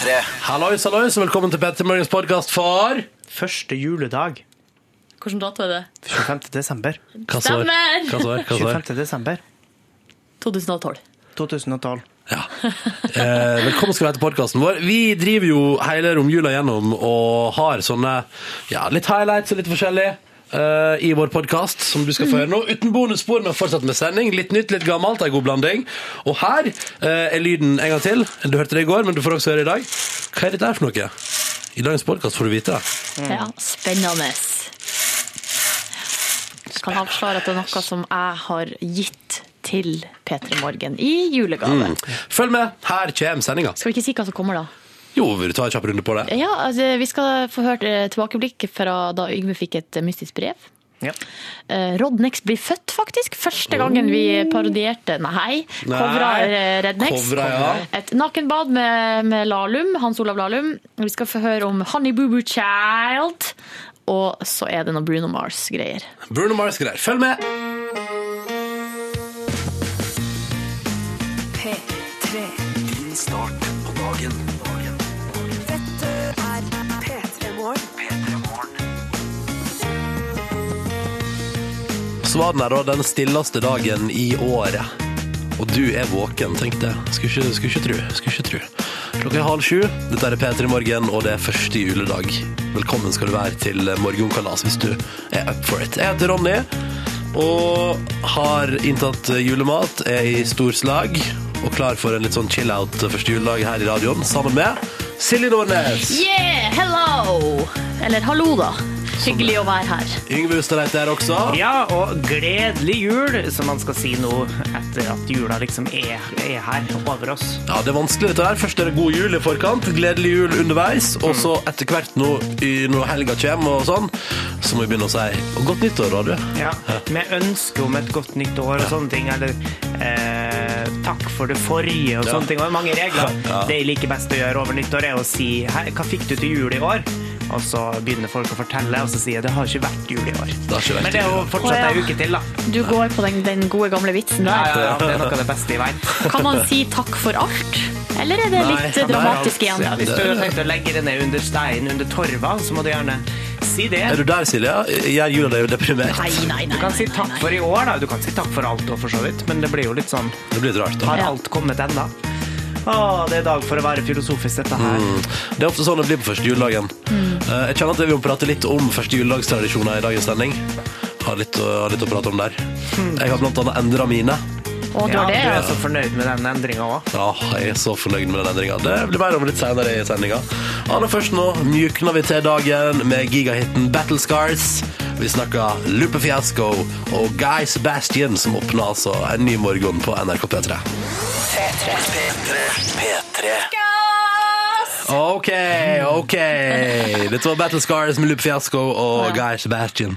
P3. Hallois, hallois, og velkommen til Petter Morgens podkast for Første juledag. Hvilken dato er det? 25. desember. Hva så? Stemmer! Hva så? Hva så? 25. desember 2012. 2012. Ja. Eh, velkommen skal du være til podkasten vår. Vi driver jo hele romjula gjennom og har sånne ja, litt highlights og litt forskjellig. Eh, I vår podkast, som du skal få høre nå. Uten bonusspor, men fortsatt med sending. Litt nytt, litt gammelt. En god blanding. Og her eh, er lyden en gang til. Du hørte det i går, men du får også høre i dag. Hva er dette her for noe? I dagens podkast får du vite det. Ja, spennende. Jeg kan avsløre at det er noe som jeg har gitt til P3 Morgen i julegave. Følg med, her kommer sendinga. Skal vi ikke si hva som kommer da? Jo, vil du ta en kjapp runde på det? Ja, altså, Vi skal få hørt eh, tilbakeblikk fra da Yngve fikk et eh, mystisk brev. Ja. Eh, Rodnex blir født, faktisk. Første gangen vi parodierte Nei, covra Rednex. Kovra, ja. Et nakenbad med, med Lahlum, Hans Olav Lahlum. Vi skal få høre om Honey Boo Boo Child. Og så er det noe Bruno Mars-greier. Bruno Mars-greier. Følg med! P3. Din start på dagen. Så var den her da den stilleste dagen i året. Og du er våken, tenkte jeg. Skulle ikke, skulle ikke tro. Skulle ikke tro. Klokka er halv sju. Dette er P3 Morgen, og det er første juledag. Velkommen skal du være til morgenkalas hvis du er up for it. Jeg heter Ronny og har inntatt julemat, er i storslag og klar for en litt sånn chill-out første juledag her i radioen, sammen med Silje Nordnes. Yeah, hello! Eller hallo, da. Hyggelig å være her. Yngve Ustadreit er også. ja, og gledelig jul, som man skal si nå etter at jula liksom er, er her over oss. Ja, det er vanskelig dette her. Først er det god jul i forkant, gledelig jul underveis, og så etter hvert nå, i- når helga kommer og sånn, så må vi begynne å si og godt nyttår, da, du. Ja, Med ønske om et godt nytt år og sånne ting, eller eh, takk for det forrige og Ja. sånne ting. Og mange regler. Ja. Det jeg liker best å gjøre over nyttår, er å si hva fikk du til jul i år? Og så begynner folk å fortelle, og så sier jeg det har ikke vært jul i år. Det har ikke vært Men det er jo fortsatt ei uke til, da. Du går på den, den gode gamle vitsen der. ja, ja, det er noe av det beste jeg veit. Kan man si takk for alt? Eller er det litt nei, dramatisk igjen? Ja, hvis du har tenkt å legge det ned under steinen, under torva, så må du gjerne si det. Er du der, Silje? Gjør jula deg deprimert? Nei, nei, nei. Du kan si nei, takk nei. for i år, da. Du kan si takk for alt òg, for så vidt. Men det blir jo litt sånn Det blir litt rart, da. Har alt kommet ennå? Å, det er dag for å være filosofisk, dette her. Det er ofte sånn det blir på første juledagen. Eh, Jeg kjenner at vi må prate litt om første juledagstradisjoner i dagens sending. Har litt, å- har litt å prate om der. Jeg har blant annet endra mine. Å, du Ja, har du er så fornøyd med den endringa òg. Ja, jeg er så fornøyd med den endringa. Det blir mer om litt senere i sendinga. Aller først nå mjukner vi til dagen med gigahiten Battle Scars. Vi snakker Lupe Fiasco og Guy Sebastian, som åpner altså en ny morgen på NRK P3. P3. P3. OK, OK. Dette var Battle Scars med Lupe Fiasco og Guy Sebastian.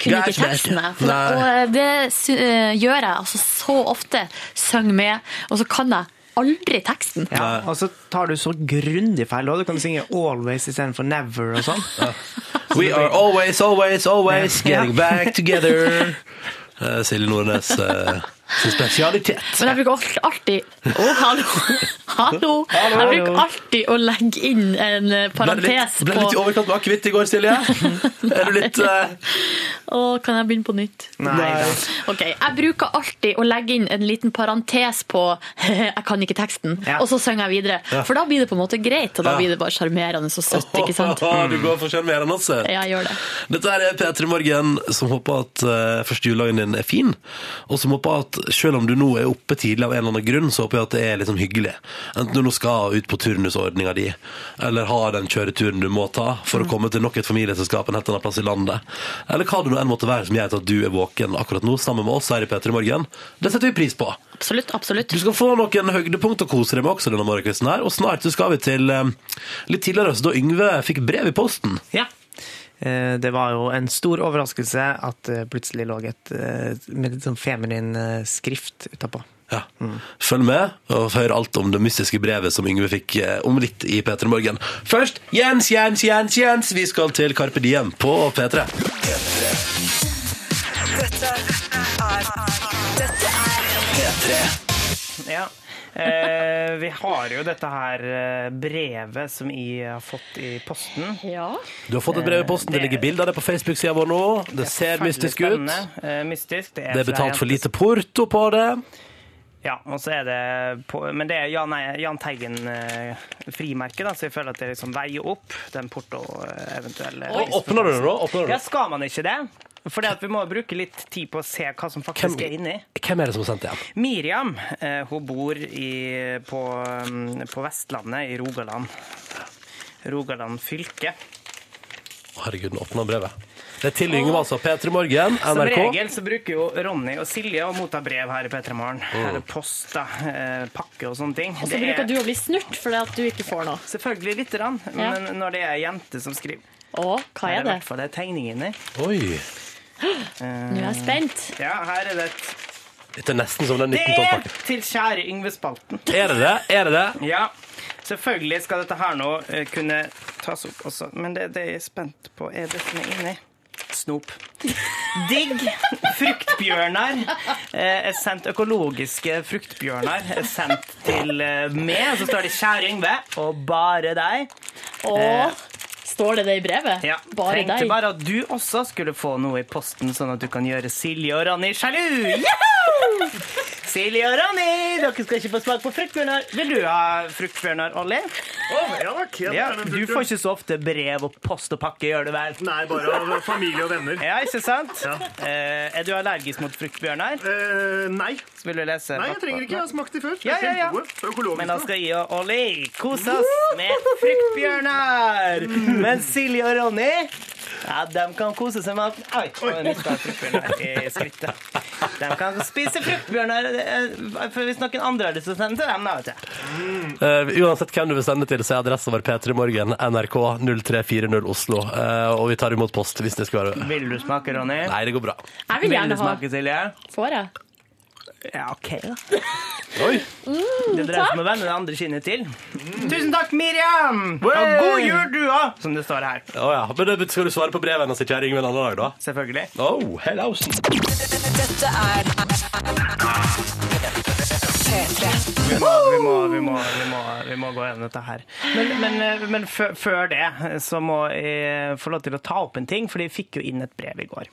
Kunne Guy ikke teksten, jeg. For- Og det sy- eh, gjør jeg altså så ofte. Syng med, og så kan jeg aldri teksten. Ja, og så tar du så grundig feil òg. Du kan synge 'always' istedenfor 'never' og sånn. We are always, always, always getting back together. Eh, Silje Nordnes eh, sin spesialitet. Men jeg bruker alltid Å, hallo! Hallo! Jeg bruker alltid å legge inn en eh, parentes på ble litt i overkant med akevitt i går, Silje? Er du litt uh... Å, kan jeg begynne på nytt? Nei da. Ok, Jeg bruker alltid å legge inn en liten parentes på Jeg kan ikke teksten, Ja. og så synger jeg videre. For da blir det på en måte greit, og da Ja. blir det bare sjarmerende og søtt. ikke sant? Du går for sjarmerende, altså. Jeg gjør det. Dette er P3 Morgen, som håper at uh, første juledagen din er fin. Og som håper at selv om du nå er oppe tidlig av en eller annen grunn, så håper jeg at det er liksom hyggelig. Enten du nå skal ut på turnusordninga di, eller har den kjøreturen du må ta for å komme til nok et familieselskap en helt annen plass i landet. Eller hva det nå enn måtte være som gjør at du er våken akkurat nå, sammen med oss her i P3 Morgen. Det setter vi pris på. Absolutt. absolutt. Du skal få noen høydepunkt å kose deg med også denne morgenkvisten her, og snart så skal vi til eh, litt tidligere, så da Yngve fikk brev i posten. Ja. Eh, Det var jo en stor overraskelse at det plutselig lå et eh, med litt sånn feminin eh, skrift utapå. Ja. Følg med og hør alt om det mystiske brevet som Yngve fikk eh, om litt i P3 Morgen. Først Jens, Jens, Jens, Jens. Vi skal til Carpe Diem på P3. Dette er Dette er Ja. Eh, vi har jo dette her eh, brevet som jeg har fått i posten. Ja. Du har fått et brev i posten. Det ligger bilde av det på Facebook-sida vår nå. Det ser Forferdelig mystisk ut. Eh, mystisk. Det er, Det er betalt for lite porto på det. Ja, og så er det på, Men det er Jan, Jan Teigen eh, så jeg føler at det liksom veier opp den porto eh, eventuelle Og Åpner du det? Åpner du Ja, skal man ikke det? For vi må bruke litt tid på å se hva som faktisk Hvem- er inni. Hvem er det som har sendt det? Miriam eh, hun bor i, på, mm, på Vestlandet, i Rogaland. Rogaland fylke. Herregud, nå åpner brevet. Det er til Yngve, altså. P3 Morgen, Som regel så bruker jo Ronny og Silje å motta brev her i P3 Morgen. Mm. er post, da, eh, pakke og sånne ting. Og så Det er bruker du å bli snurt fordi at du ikke får noe. Selvfølgelig lite grann, Ja. men når det er jenter som skriver Å, hva er i det? hvert fall det er tegning inni. Oi. Nå er jeg spent. Ja, her er det et Dette er nesten som den Det er 1912-pakken. til kjære Yngve Spalten. Er det det? Er det det? Ja, selvfølgelig skal dette her nå eh, kunne tas opp også, men det, det jeg er spent på, er det som er inni. Snop. Digg fruktbjørnar eh, er sendt økologiske fruktbjørnar er sendt til eh, meg. Så står det 'Kjære Yngve' og 'bare deg'. Å, står det det i brevet? Ja, Bare Tenkte deg. bare at du også skulle få noe i posten, sånn at du kan gjøre Silje og Ronny sjalu. Yahoo! Silje og Ronny, dere skal ikke få smak på fruktbjørnar. Vil du ha fruktbjørnar, Olli? Ja, takk. Ja, Ja, det er en du får ikke så ofte brev og post og pakke, gjør du vel? Nei, bare av familie og venner. Ja, ikke sant? Ja. Eh, er du allergisk mot fruktbjørnar? Eh, nei. Så vil du lese Nei, jeg trenger ikke. Jeg har smakt de før. Ja, ja, ja. Gode, Men da skal jeg og Olli kose oss med fruktbjørnar! Men Silje og Ronny ja, de kan kose seg med Oi, nå jeg fruktbjørnar i skrittet. De kan spise fruktbjørnar eh, hvis noen andre har lyst til å sende til dem. da, vet jeg. Mm. Uh, uansett hvem du vil sende til, så er adressen vår P3 Morgen, NRK 0340 Oslo. Eh, og vi tar imot post hvis det skulle være Vil du smake, Ronny? Nei, det går bra. Jeg vil Vil du gjerne ha. smake, Silje? Får jeg? Ja, OK, da. Oi. Det dreier seg om å vende det andre kinnet til. Tusen takk, Miriam! Og god jul, du òg, som det står her. Oh, ja. Men det- skal du svare på brevet hennes, kjære Yngve, en annen dag, da? Selvfølgelig. Oh. Dette er P3. Vi må, vi må, vi må, vi må, vi må gå gjennom dette her. Men, men, eh, men før- det så må jeg få lov til å ta opp en ting, for jeg fikk jo inn et brev i går.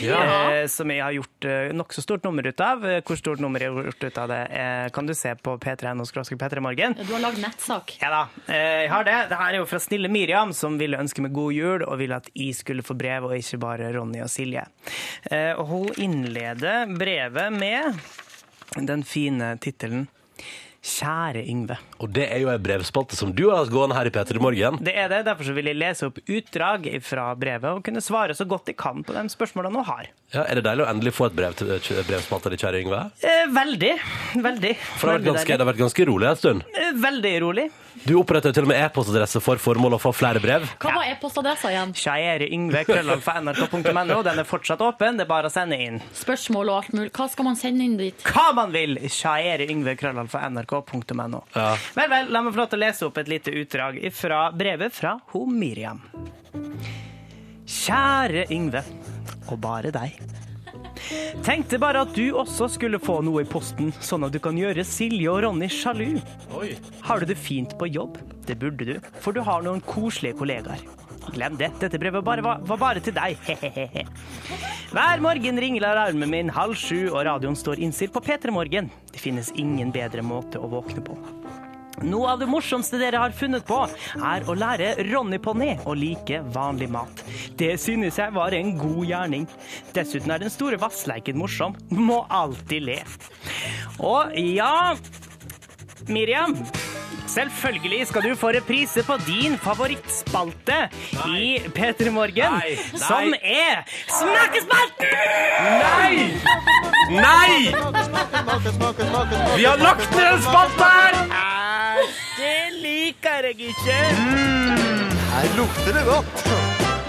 Eh, som jeg har gjort eh, nokså stort nummer ut av. Eh, Hvor stort nummer jeg har gjort ut av det, eh, kan du se på p3.no p3morgen. Du har lagd nettsak. Ja da, eh, jeg har det. Det her er jo fra snille Miriam, som ville ønske meg god jul og ville at jeg skulle få brev, og ikke bare Ronny og Silje. Eh, Og hun innleder brevet med den fine tittelen Kjære Yngve. Og det er jo en brevspalte som du har gående her i P3 Morgen. Det er det, derfor så vil jeg lese opp utdrag fra brevet og kunne svare så godt jeg kan på de spørsmålene hun har. Ja, er det deilig å endelig få et brev til brevspalta di, kjære Yngve? Eh, veldig. Veldig. For det har vært ganske, det har vært ganske rolig en stund. Eh, Veldig rolig. Du oppretter til og med e-postadresse for formål å få flere brev. Hva var e-postadressa igjen? Kjære Yngve, krøllalfa nrk.no. Den er fortsatt åpen, det er bare å sende inn. Spørsmål og alt mulig. Hva skal man sende inn dit? hva man vil. Kjære Yngve, krøllalfa, nrk.no. Ja. Vel, vel, la meg få lov til å lese opp et lite utdrag fra brevet fra ho Miriam. Kjære Yngve, og bare deg. Tenkte bare at du også skulle få noe i posten, sånn at du kan gjøre Silje og Ronny sjalu. Oi. Har du det fint på jobb? Det burde du, for du har noen koselige kollegaer. Glem det, dette brevet bare var, var bare til deg, he-he-he. Hver morgen ringer alarmen min halv sju, og radioen står innstilt på P3 Morgen. Det finnes ingen bedre måte å våkne på. Noe av det morsomste dere har funnet på, er å lære Ronny på ned å like vanlig mat. Det synes jeg var en god gjerning. Dessuten er den store vassleiken morsom. Må alltid le. Og ja, Miriam. Selvfølgelig skal du få reprise på din favorittspalte i P3 Morgen, Nei, nei. som er Smakespalten! Nei! Nei! Vi har lagt ned en spalte her! Det liker jeg ikke. Her lukter det godt.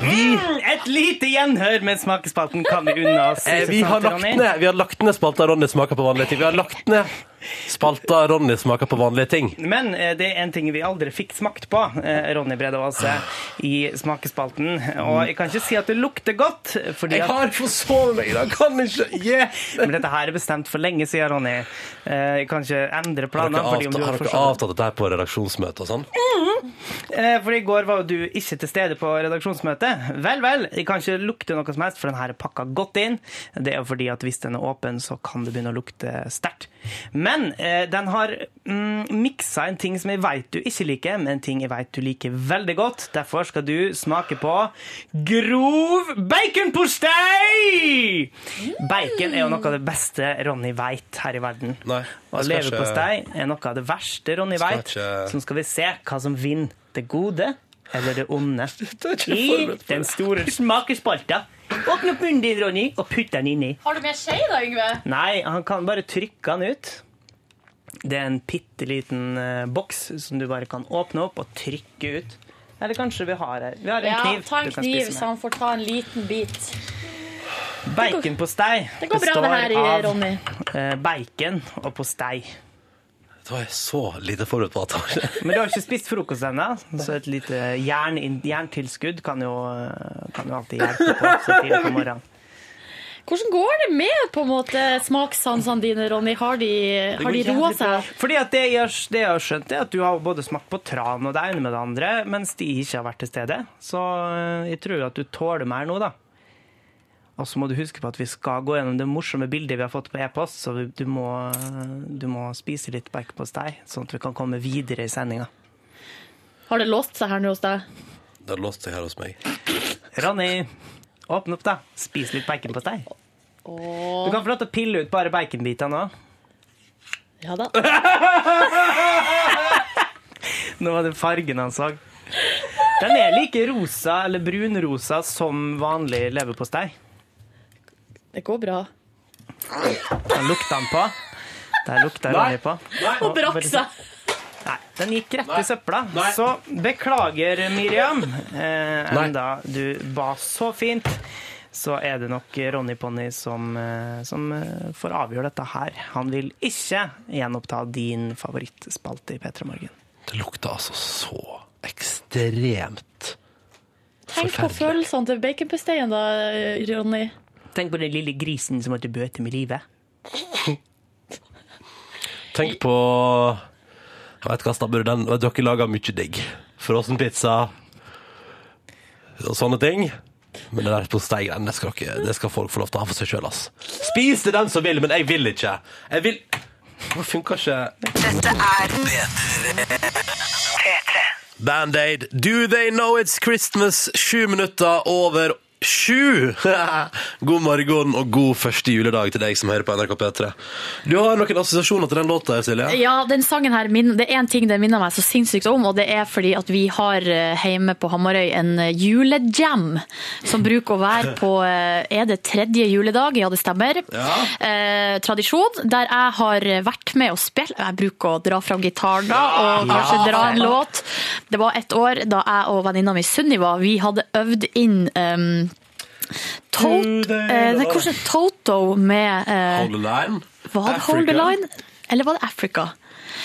Mm, et lite gjenhør med smakespalten kan vi unne oss. Eh, vi, har lagt ned, vi har lagt ned spalta Ronny smaker på vanlige ting. Vi har lagt ned spalta Ronny smaker på vanlige ting. Men eh, det er en ting vi aldri fikk smakt på, eh, Ronny Brede Aase, i smakespalten. Og jeg kan ikke si at det lukter godt, fordi Jeg at har forsovet meg i dag, kan ikke yeah. Men dette her er bestemt for lenge siden, Ronny. Eh, Jeg kan ikke endre Har planer. dere fordi om avtalt, du har har dere forstått avtalt dette her på redaksjonsmøte og sånn? Eh, For i går var jo du ikke til stede på redaksjonsmøtet. Vel, vel, jeg kan ikke lukte noe som helst, for den her er pakka godt inn. Det er jo fordi at hvis den er åpen, så kan det begynne å lukte sterkt. Men eh, den har mm, miksa en ting som jeg veit du ikke liker, men en ting jeg veit du liker veldig godt. Derfor skal du smake på grov baconpostei! Bacon er jo noe av det beste Ronny veit her i verden. Nei, Og skal ikke- leverpostei er noe av det verste Ronny veit. ikke- Så skal vi se hva som vinner det gode eller det onde i den store smakespalta. Åpne opp munnen din, Ronny, og putt den inni. Har du med skje da, Yngve? Nei, han kan bare trykke den ut. Det er en bitte liten eh, boks som du bare kan åpne opp og trykke ut. Eller kanskje vi har her. Vi har en Ja, kniv. ta en du kan kniv, spise så han får ta en liten bit. Baconpostei består går bra, det her, av Ronny. eh, bacon og postei. Det var jeg så lite forut på Men du har ikke spist frokost ennå, så et lite jern, jerntilskudd kan jo, eh, kan jo alltid hjelpe på så tidlig på morgenen. Hvordan går det med på en måte smakssansene dine, Ronny? Har de, har de roa seg? Fordi at det jeg, det jeg har skjønt, er at du har både smakt på tran og det ene med det andre, mens de ikke har vært til stede. Så øh, jeg tror at du tåler mer nå, da. Og så må du huske på at vi skal gå gjennom det morsomme bildet vi har fått på e-post, så du må, du må spise litt baconpostei, sånn at vi kan komme videre i sendinga. Har det låst seg her nå hos deg? Det har låst seg her hos meg. Ronny, åpne opp, da. Spis litt baconpostei. Du kan få lov til å pille ut bare baconbitene òg. ja da. Nå var det fargen han så. Den er like rosa eller brunrosa som vanlig leverpostei. Det går bra. Den lukta han på. Der lukta Ronny på. Og brakk seg. Nei, den gikk rett i søpla. Så beklager, Miriam. Eh, enda du ba så fint, så er det nok Ronny Ponni som, eh, som eh, får avgjøre dette her. Han vil ikke gjenoppta din favorittspalte i P3 Morgen. Det lukter altså så ekstremt Tenk på følelsene til baconposteien da, Ronny. Tenk på den lille grisen som måtte bøte med livet. Tenk på Jeg vet hva stabber den Dere lager mye digg. Frossenpizza og sånne ting. Men det der posteigreiene, det, skal dere- det skal folk få lov til å ha for seg sjøl, ass. Spis det den som vil, men jeg vil ikke. Jeg vil Det funker ikke. Dette er P3. Band-Aid, Do They Know It's Christmas? Sju minutter over sju. god morgen og god første juledag til deg som hører på NRK P3. Du har noen assosiasjoner til den låta, Silje? Ja, den sangen her, det er en ting den minner meg så sinnssykt om, og det er fordi at vi har eh, hjemme på Hamarøy en eh, julejam som bruker å være på, eh, er det tredje juledag? Ja, det stemmer. Eh, tradisjon, der jeg har vært med å spille. Jeg bruker å dra fram gitaren da, og kanskje dra en låt. Det var et år da jeg og venninna mi Sunniva, vi hadde øvd inn um, Tot, eh, det er kanskje Toto med eh, Hold the line. var det Hold the Africa. Line? Eller var det Africa?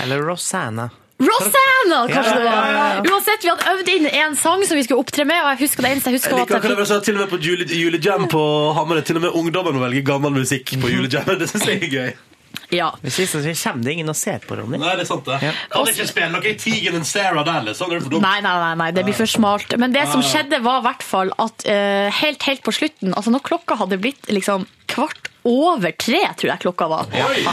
Eller Rosanna. Rosanna, kanskje Ja, det ja, ja, var! Uansett, vi hadde øvd inn en sang som vi skulle opptre med, og jeg husker det eneste jeg husker Jeg var liker at jeg akkurat fikk det, til og med på jule, julejam på Hamarøy. Til og med ungdommen må velge gammel musikk på julejam. Det synes jeg er gøy. Ja. Hvis ikke så kommer det ingen og ser på, Ronny. Nei, det er sant, det. Kan ikke spille noe i Tegan og Sarah der, liksom. Det er for dumt. Nei, nei, nei, nei, det blir for smalt. Men det som skjedde var i hvert fall at uh, helt, helt på slutten, altså når klokka hadde blitt liksom kvart over tre, tror jeg klokka var.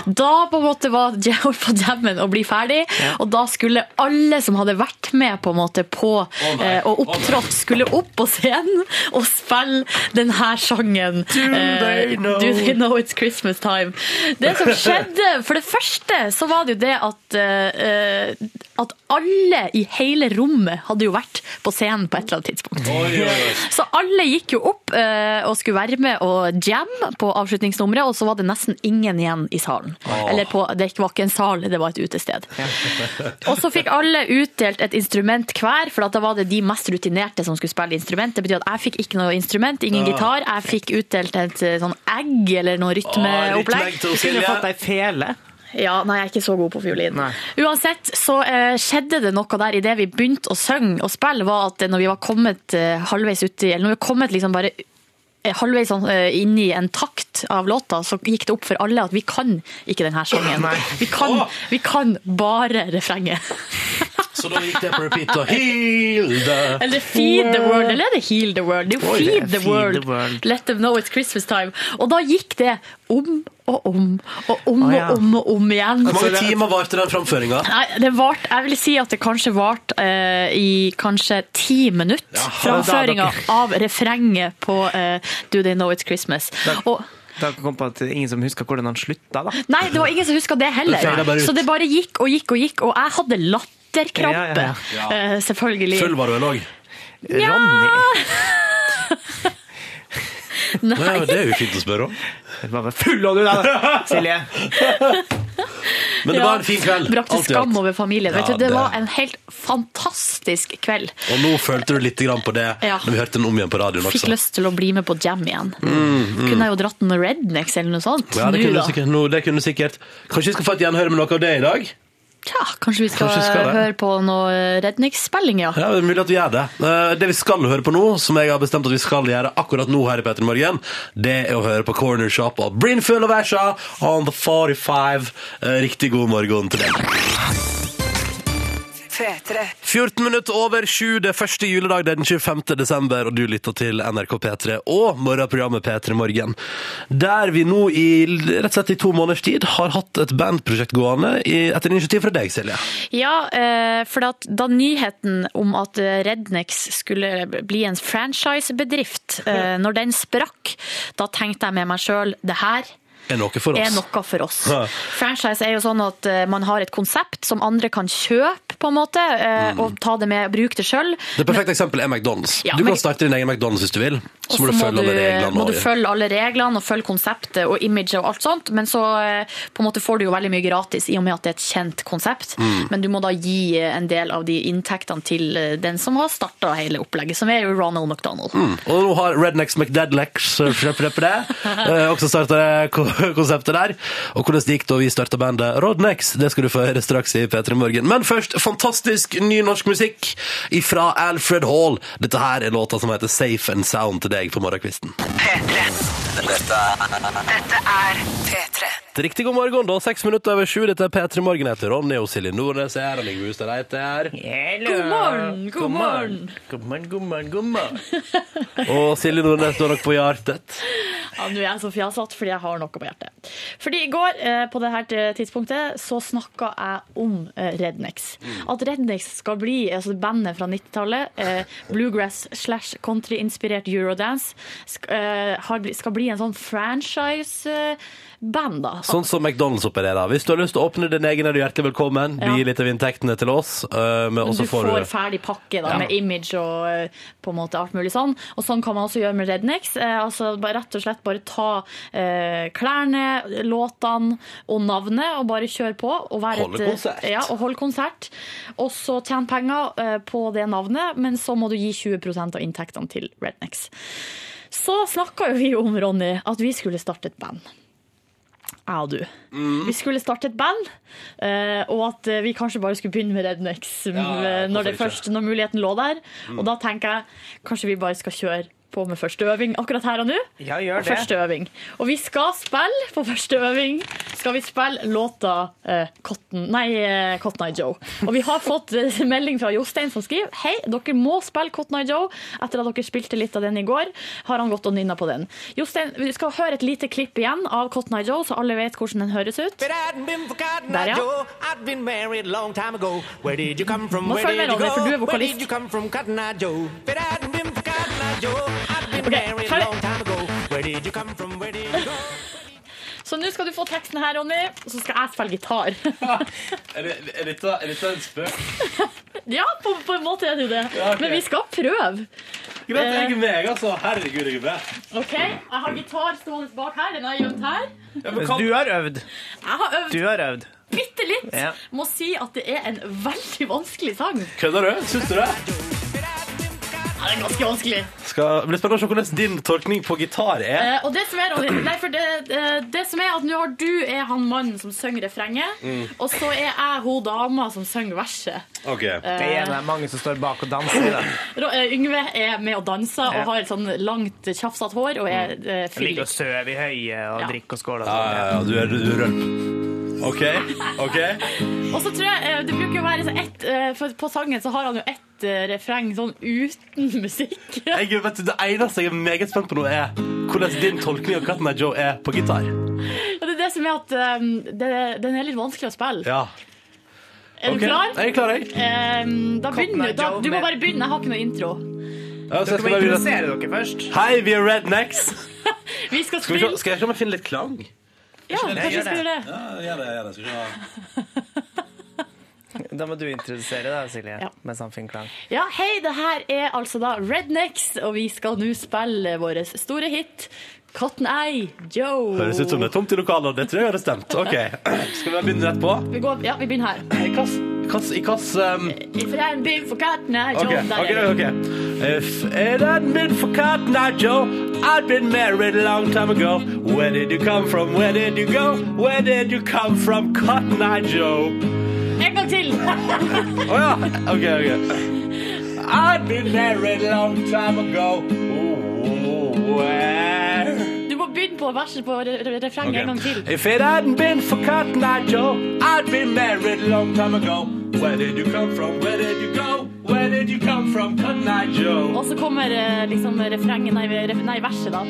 Da på en måte var jam- på jammen å bli ferdig, og da skulle alle som hadde vært med på en måte på nei. eh, og opptrådt, skulle opp på scenen og spille denne sangen. Do they know? Do they know it's Christmas time? Det som skjedde, for det første så var det jo det at, eh, at alle i hele rommet hadde jo vært på scenen på et eller annet tidspunkt. Oi, oi, oi. Så alle gikk jo opp eh, og skulle være med og jamme på avslutningsnummeret. Nummeret, og så var det nesten ingen igjen i salen. Eller på, det var ikke en sal, det var et utested. Og så fikk alle utdelt et instrument hver, for at da var det de mest rutinerte som skulle spille instrument. Det betyr at jeg fikk ikke noe instrument, ingen gitar. Jeg fikk utdelt et eh, sånn egg eller noe rytmeopplegg. Du til Kunne fått deg fele. Ja, nei, jeg er ikke så god på fiolin. Nei. Uansett så eh, skjedde det noe der idet vi begynte å synge og spille, var at når vi var kommet eh, halvveis uti, eller når vi var kommet liksom bare halvveis sånn, eh, inn i en takt av låta, så gikk det opp for alle at vi kan ikke denne sangen. Vi kan, vi kan bare refrenget. Så da gikk det på repeat og Heal the Eller Feed the World, eller er det Heal the World? Det er jo Feed the Feed World. the World. Let them know it's Christmas time. Og da gikk det om og om og om ah, ja. og om og om igjen. Hvor mange timer varte den framføringa? Jeg vil si at det kanskje varte eh, i kanskje ti minutter. Ja, Framføringa av refrenget på eh, Do They Know It's Christmas. Og, Da kom på at ingen som husker hvordan han slutta, da. nei, det var ingen som huska det heller. Det. Så det bare gikk og gikk og gikk, og jeg hadde latterkrampe. Ja, ja, eh, selvfølgelig. Full var du vel òg? Ronny. Ja, det er jo fint å spørre om. Bare av du der, Silje. Men det Ja, var en fin kveld. Brakte alt skam alt. over familien. Ja, Vet du, det det- var en helt fantastisk kveld. Og nå følte du litt grann på det Ja. når vi hørte den om igjen på radioen Fikk også. lyst til å bli med på jam igjen. Kunne jeg jo dratt noen Rednecks eller noe sånt. Ja, det nå, kunne, da. sikkert, no, det kunne sikkert Kanskje vi skal få et gjenhør med noe av det i dag? Ja, kanskje vi skal, Kanskje skal høre på noe Redneck-spilling, ja. Ja, det er mulig at vi gjør det. Eh, Det vi skal høre på nå, som jeg har bestemt at vi skal gjøre akkurat nå her i Petter Morgen, det er å høre på Corner Shop og Brinfull of Asha on the 45. Eh, Riktig god morgen til deg. P3. 14 minutter over sju, det er første juledag, det er den 25. desember, og du lytter til NRK P3 og morgenprogrammet P3 Morgen. Der vi nå i rett og slett i to måneders tid har hatt et bandprosjekt gående i, etter initiativ fra deg, Silje. Ja, eh, for at da nyheten om at Rednex skulle bli en franchisebedrift, eh, når den sprakk, da tenkte jeg med meg sjøl det her Er noe for er oss. noe for oss. Ja. Franchise er jo sånn at eh, man har et konsept som andre kan kjøpe, på en måte, eh, og ta det med, bruke det sjøl. Det perfekte eksempelet er McDonald's. Ja, du kan starte din egen McDonald's hvis du vil. Så må du følge alle reglene. må du følge alle reglene og følge konseptet og imaget og alt sånt, men så eh, på en måte får du jo veldig mye gratis i og med at det er et kjent konsept. Mm. Men du må da gi eh, en del av de inntektene til den som har starta hele opplegget, som er jo Ronald McDonald. Mm. Og nå har Rednecks McDadlex eh, også starta konseptet der. Og hvordan det gikk da vi starta bandet Rodnex, det skal du få høre straks i P3 Morgen. Men først fantastisk ny norsk musikk fra Alfred Hall. Dette her er låta som heter Safe and Sound til deg på morgenkvisten. P3. Dette er Dette er P3. Riktig god morgen, da. Seks minutter over sju. Dette er P3 Morgen. Jeg heter Ronny og Silje Nordnes er her. Og Ligve Hustad Reite er her. God morgen, god morgen. God morgen, god morgen, god morgen. Og Silje Nordnes du har nok på hjertet. Ja, nå er jeg så fjasete fordi jeg har noe på hjertet. Fordi i går eh, på dette tidspunktet så snakka jeg om eh, Rednex. At Rednex skal bli altså bandet fra 90-tallet, eh, bluegrass slash country-inspirert eurodance, sk eh, bli- skal bli en sånn franchise-band, da. Sånn som McDonald's opererer. Hvis du har lyst til å åpne din egen, er du hjertelig velkommen. Ja. Gi litt av inntektene til oss. øh, men du får, du ferdig pakke da, Ja. med image og eh, på en måte alt mulig sånn. Og sånn kan man også gjøre med Rednex. Eh, altså rett og slett bare ta eh, klærne, låtene og navnet og bare kjøre på. Og Holde eh, konsert. Ja, og holde konsert. Og så tjene penger eh, på det navnet, men så må du gi 20% av inntektene til Rednex. Så snakka jo vi om, Ronny, at vi skulle starte et band. Jeg og du. Mm. Vi skulle starte et band, eh, og at eh, vi kanskje bare skulle begynne med Rednex ja, eh, når, det først, når muligheten lå der. Mm. Og da tenker jeg kanskje vi bare skal kjøre på med første øving akkurat her og nå. Ja, gjør det. Første øving. Og vi skal spille på første øving skal vi spille låta eh, Cotton, nei, eh, Cotton Eye Joe. Og vi har fått eh, melding fra Jostein som skriver Hei, dere må spille Cotton Eye Joe. Etter at dere spilte litt av den i går, har han gått og nynna på den. Jostein, vi skal høre et lite klipp igjen av Cotton Eye Joe, så alle vet hvordan den høres ut. Der, ja. Joe, I'd been married a long time ago. Where did you come? Må følge med, Ronny, for du er vokalist. Did you come from, Cotton Eye Joe? If it hadn't been for Cotton Eye Joe, I'd been Ok, married a ferdig. long time ago. Where did you come from? Where did you go? Så nå skal du få teksten her, Ronny, og så skal jeg spille gitar. Er, dette, en spøk? ja, på, på en måte er det jo det. Ja, okay. Men vi skal prøve. Greit, jeg er meg, altså. Herregud, jeg er med. OK, jeg har gitar stående bak her. Den har jeg gjemt her. Ja, kan... Du har øvd. Jeg har øvd Du har øvd. bitte litt. Ja. Må si at det er en veldig vanskelig sang. Kødder du? Syns du det? Det er ganske vanskelig. Skal det spennende å se hvordan din tolkning på gitar er. Eh, og det som er, nei, for det, eh, det som er at nå har du er han mannen som synger refrenget, Mm. og så er jeg hun dama som synger verset. Ok. Det er det mange som står bak og danser i det. Eh, Yngve er med og danser og har et sånn langt, tjafsete hår og er eh, fyllik. Ligger og sover i høyet og Ja. drikker og skåler. Ja, sånn. ja, ja, du er, du er rølp. OK. ok. Og så tror jeg eh, Det bruker jo å være så ett eh, For på sangen så har han jo ett eh, refreng sånn uten musikk. Jeg, vet det eneste jeg er meget spent på nå, er hvordan din tolkning av Cotton Eye Joe er på gitar. Ja, det er det som er at um, det, den er litt vanskelig å spille. Ja. Er Ok, du klar? Jeg er klar, jeg. Um, da begynner du. Da, du må bare begynne. Jeg har ikke noe intro. Ja, så Dere skal må bare introdusere dere først. Hei, vi er Rednecks. Vi skal Skal, vi se, spille skal jeg se om jeg finner litt klang? Ja, kanskje vi skal gjøre det. Ja, gjør det. Gjør det. Skal vi se. Da må du introdusere deg, Silje, Ja. med Samfunn klang. Ja, hei, det her er altså da Rednecks, og vi skal nå spille vår store hit Cotton Eye Joe. Høres ut som det er tomt i lokalet, det tror jeg hadde stemt. Ok, Skal vi begynne rett på? Vi går, ja, vi begynner her. I hvilken um... If it hadn't been for Cotton Eye Joe Okay, okay, okay. If it hadn't been for Cotton Eye Joe, I'd been married a long time ago. Where did you come from? Where did you go? Where did you come from, Cotton Eye Joe? En gang til! Å ja, ok, ok. I've been married a long time ago. Ooh, where? Du må begynne på verset på re re refrenget en gang til. If it hadn't been for Cotton Eye Joe, I'd been married a long time ago. Where did you come from? Where did you go? Where did you come from, Cotton Eye Joe? Og så kommer eh, liksom refrenget, nei, nei verset da.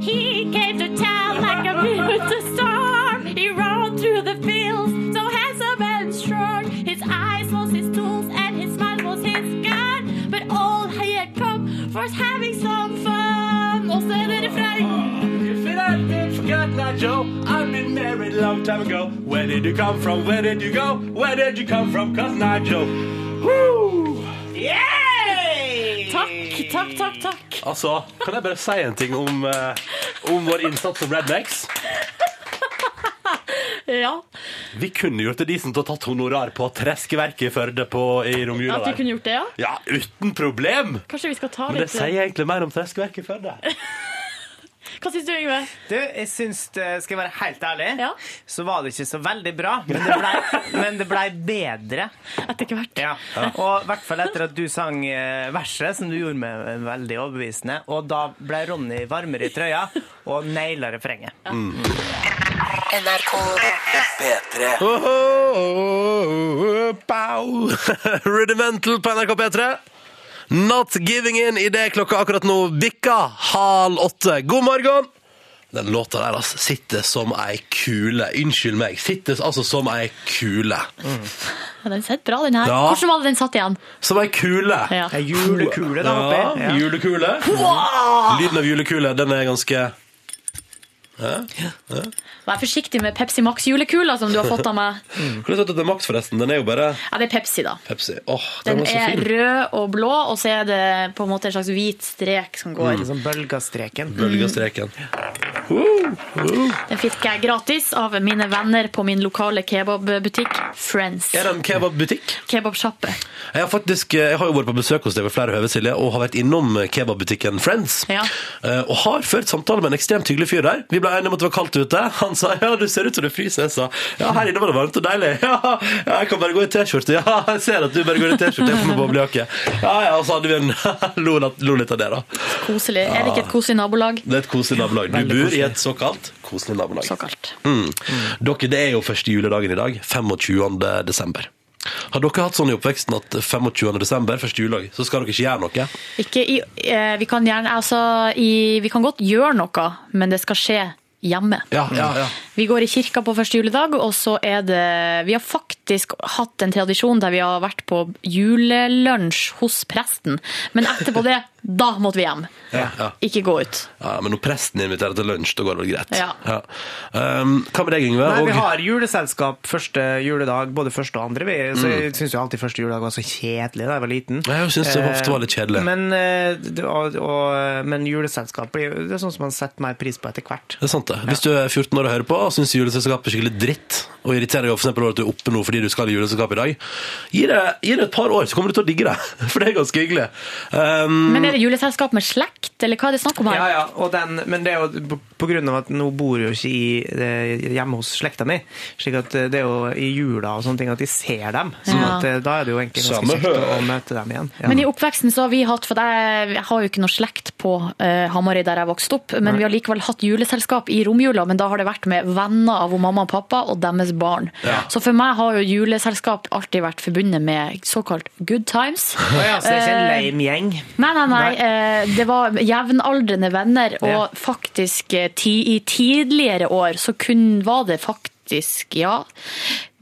He came to town like a beautiful storm. He rode through the fields, so handsome. His eyes was his tools and his smile was his gun. But all he had come for was having some fun. Og så er det refreng. If it had been for Cotton Eye Joe, I've been married a long time ago. Where did you come from? Where did you go? Where did you come from, Cause Eye Joe? Woo! Takk, takk, takk, takk. Altså, kan jeg bare si en ting om, uh, om vår innsats som Rednecks? Ja, Vi kunne gjort det decent og tatt honorar på Treskeverket i Førde på, i romjula at vi kunne gjort det, ja. Ja, uten problem! Kanskje vi skal ta Men det litt... sier egentlig mer om Treskeverket i Førde. Hva synes du, Yngve? Du, jeg syns, skal jeg være helt ærlig, Ja. så var det ikke så veldig bra. Men det blei, ble, det bedre. Etter hvert. Ja. Og i hvert fall etter at du sang eh, verset, som du gjorde med veldig overbevisende. Og da ble Ronny varmere i trøya og naila refrenget. NRK P3 Oh, oh, oh. Rudimental på NRK P3. Not giving in idet klokka akkurat nå bikker halv åtte. God morgen! Den låta der altså, sitter som ei kule. Unnskyld meg. Sitter altså som ei kule. Ja, den sitter bra, den her. Ja. Hvordan var det den satt igjen? Som ei kule. Ja. Ei julekule da. Ja, julekule. Lyden av julekule, den er ganske Vær forsiktig med Pepsi Max julekula som du har fått av meg. Hvordan vet du at det er Max, forresten? Den er jo bare Ja, det er Pepsi, da. Pepsi. Åh, den, Den er, er rød og blå, og så er det på en måte en slags hvit strek som går. Sånn bølgestreken. Bølgestreken. Den fikk jeg gratis av mine venner på min lokale kebabbutikk Friends. Er det en kebabbutikk? Kebabsjappe. Jeg har faktisk, jeg har jo vært på besøk hos deg ved flere høve, Silje, og har vært innom kebabbutikken Friends. Ja. Eh, Og har ført samtale med en ekstremt hyggelig fyr der. Vi ble enige om at det var kaldt ute. Han sa ja, du ser ut som du fryser. Jeg sa ja, her inne var det varmt og deilig. Ja, ja jeg kan bare gå i T-skjorte. Ja, jeg ser at du bare går i T-skjorte. Jeg får med boblejakke. Ja, ja, og så hadde vi en lo, lo litt av det, da. Koselig. Er det ikke et koselig nabolag? Det er et koselig nabolag. Du bor i et såkalt koselig nabolag. Såkalt. Mm. Dere, det er jo første juledagen i dag, 25. desember. Har dere hatt sånn i oppveksten at 25. desember, første juledag, så skal dere ikke gjøre noe? Ikke i, eh, vi, kan gjerne, altså, i, vi kan godt gjøre noe, men det skal skje hjemme. Ja, ja, ja. Vi går i kirka på første juledag, og så er det Vi har faktisk hatt en tradisjon der vi har vært på julelunsj hos presten, men etterpå det Da måtte vi hjem. Ja. Ja. Ikke gå ut. Ja, men når presten inviterer til lunsj, da går det vel greit. Ja. Um, hva med deg, Yngve? Nei, Og- vi har juleselskap første juledag, både første og andre. Vi, så Mm. jeg syns jo alltid første juledag var så kjedelig da jeg var liten. Jeg synes det ofte var litt kjedelig. Eh, Men, eh, og, og, men juleselskap blir det er sånn som man setter mer pris på etter hvert. Det er sant det. Hvis du er 14 år og hører på og syns juleselskap er skikkelig dritt, og irriterer deg over for eksempel at du er oppe nå fordi du skal i juleselskap i dag, gi det, gi det et par år, så kommer du til å digge det. For det er ganske hyggelig. Um, Men er det juleselskap med slekt, eller hva er det snakk om her? Ja, ja, og den, men det er jo på- grunn av at nå bor jo ikke i, eh, hjemme hos slekta mi, slik at eh, det er jo i jula og sånne ting at de ser dem. Sånn Ja. at eh, da er det jo egentlig ganske Samme kjekt å, møte dem igjen. Ja. Men i oppveksten så har vi hatt, for jeg, har jo ikke noe slekt på uh, Hamarøy der jeg vokste opp, men vi har likevel hatt juleselskap i romjula, men da har det vært med venner av mamma og pappa og deres barn. Så for meg har jo juleselskap alltid vært forbundet med såkalt good times. Oh ja, så det er ikke en Eh, lame gjeng? Nei, nei, nei. nei. Det var jevnaldrende venner, og Ja. faktisk eh, i tidligere år så kun var det faktisk, ja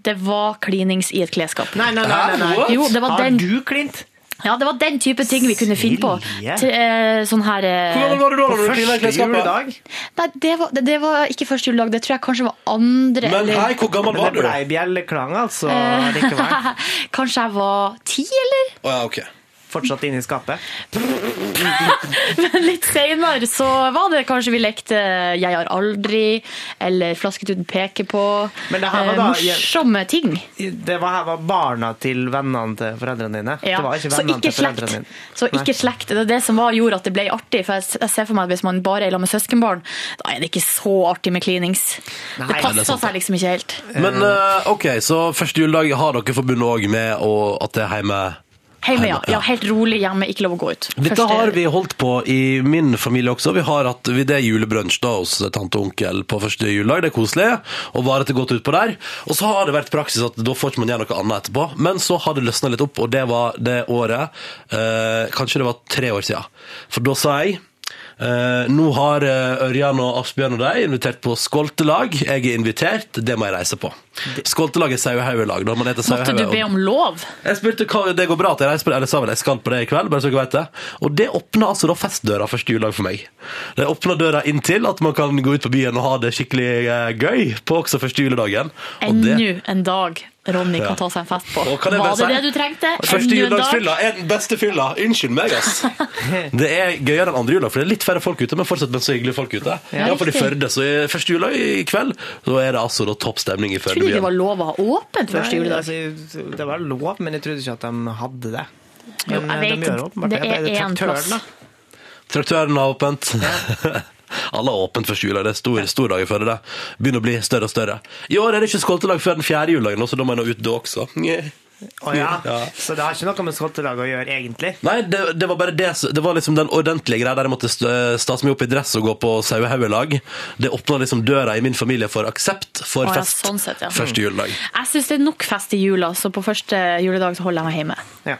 Det var klinings i et klesskap. Nei, nei, nei. nei, nei. Jo, det var Har den, du klint? Ja, det var den type ting vi kunne finne på. Til, eh, sånn her eh, Hvor gammel var du da? når du Første klesskapet? juledag? Nei, det var, det, det var ikke første juledag, det tror jeg kanskje var andre. Men eller- hei, hvor gammel var var det du? blei bjelleklang, altså. Eh. Likevel. kanskje jeg var ti, eller? Å ja, ok. Fortsatt inne i skapet. Men litt senere så var det kanskje vi lekte Jeg har aldri, eller Flasketuten peker på. Men det her var Eh, da- morsomme ting. Det var her var barna til vennene til foreldrene dine. Ja, Det var ikke vennene ikke til foreldrene dine. Så ikke slekt. Det er det som var, gjorde at det ble artig. For jeg, ser for meg at hvis man bare er sammen med søskenbarn, da er det ikke så artig med klinings. Nei, det er passer seg liksom ikke helt. Men eh, ok, så første juledag har dere forbundet òg med å, at det er hjemme Hjemme, ja. ja. Helt rolig hjemme, ikke lov å gå ut. Dette Første- har vi holdt på i min familie også. Vi har hatt vi- det er julebrunsj da hos tante og onkel på første juledag. Det er koselig, og varer til godt utpå der. Og så har det vært praksis at da får ikke man gjøre noe annet etterpå. Men så har det løsna litt opp, og det var det året eh, Kanskje det var tre år siden. For da sa jeg eh, nå har eh, Ørjan og Asbjørn og de invitert på skoltelag. Jeg er invitert, det må jeg reise på. Skoltelag er Sauehaugelag. Måtte du be om lov? Jeg spurte hva det går bra at jeg reiser på det, eller sa vel jeg skal på det i kveld, bare så dere vet det. Og det åpna altså da festdøra første juledag for meg. Det åpna døra inn til at man kan gå ut på byen og ha det skikkelig eh, gøy på også første juledagen. Ennå en dag Ronny kan ta seg en fest på. Var det si- det du trengte? Første juledagsfylla er den beste fylla. Unnskyld meg, ass. Det er gøyere enn andre juledag, for det er litt færre folk ute, men fortsatt med så hyggelige folk ute. Ja, Iallfall i. Førde. Så i første juledag i kveld, så er det altså da topp stemning i Trodde det var lov å ha åpent første Nei, juledag. altså, det var lov, men jeg trodde ikke at de hadde det. Jo, Men, jeg de vet de gjør ikke. åpenbart Det er det én plass. Traktøren har åpent. Alle har åpent første juledag. Det er stor, stor dag før det. Begynner å bli større og større. I år er det ikke skoltelag før den fjerde juledagen, så da må jeg nå ut da også. Nye. Oh, ja. Ja. Så det har ikke noe med skoltelag å gjøre, egentlig? Nei, det, det var bare det Det var liksom den ordentlige greia der jeg måtte st- stase meg opp i dress og gå på sauehaugelag. Det åpna liksom døra i min familie for aksept for Å ja, fest sånn sett, ja. første juledag. Jeg syns det er nok fest i jula, så på første juledag så holder jeg meg hjemme. Ja.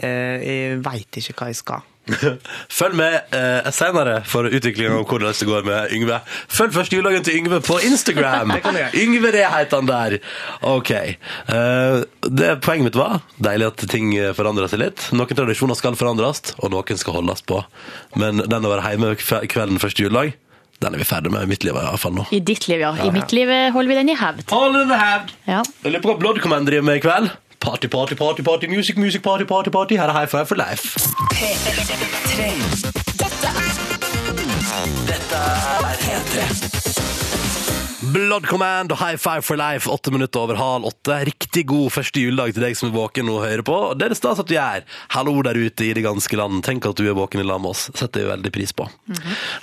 Eh, jeg veit ikke hva jeg skal. Følg med eh, senere for utviklingen om hvordan det går med Yngve. Følg første juledagen til Yngve på Instagram! Yngve det heter han der. Ok. Eh, det Poenget mitt var deilig at ting forandrer seg litt. Noen tradisjoner skal forandres, og noen skal holdes på. Men den å være hjemme kvelden første juledag, den er vi ferdig med i mitt liv i hvert fall nå. I ditt liv, ja. I mitt liv eh, holder vi den i hevd. Hold den i hevd. Ja. Jeg lurer på hva Blood Command driver med i kveld. Party, party, party, party, music, music, party, party, party. Her er High Five for life. Blood Command og High Five for Life, åtte minutter over halv åtte. Riktig god første juledag til deg som er våken og hører på. Det er det stas at du gjør. Hallo der ute i det ganske land. Tenk at du er våken i lag med oss. Setter vi veldig pris på.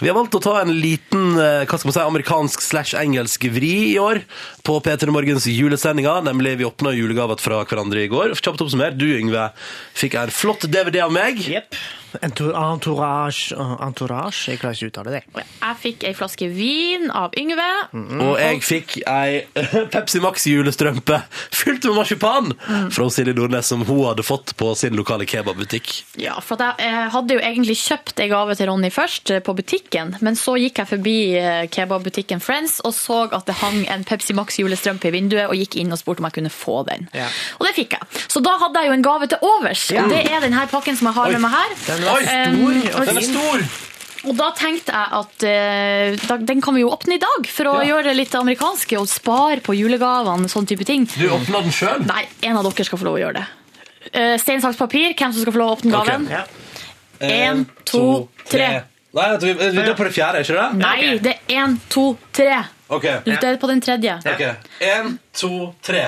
Vi har valgt å ta en liten eh, hva skal man si, amerikansk slash engelsk vri i år på P3 Morgens julesendinger. Nemlig vi åpna julegaver fra hverandre i går. Kjapt oppsummert, du Yngve fikk en flott DVD av meg. Jepp. Entourage Entourage? Jeg klarer ikke å uttale det. Jeg fikk ei flaske vin av Yngve. Og jeg fikk ei Pepsi Max julestrømpe fylt med marsipan fra Silje Nordnes, som hun hadde fått på sin lokale kebabbutikk. Ja, for jeg, jeg hadde jo egentlig kjøpt ei gave til Ronny først, eh, på butikken, men så gikk jeg forbi eh, kebabbutikken Friends og så at det hang en Pepsi Max julestrømpe i vinduet, og gikk inn og spurte om jeg kunne få den. Ja. Og det fikk jeg. Så da hadde jeg jo en gave til overs. Ja. Og det er denne pakken som jeg har Oi, med meg her. den den var stor Um, og Den er stor! Og da tenkte jeg at uh, da, den kan vi jo åpne i dag, for å Ja. gjøre det litt amerikanske og spare på julegavene. sånn type ting. Du åpna den sjøl? Nei, en av dere skal få lov å gjøre det. Uh, Stein, saks, papir. Hvem som skal få lov å åpne gaven? Ja. En, to, tre. Nei, vi, vi er på det fjerde, ikke det? Nei, det er én, to, tre. Okay. Du er på den tredje. ok. En, to, tre.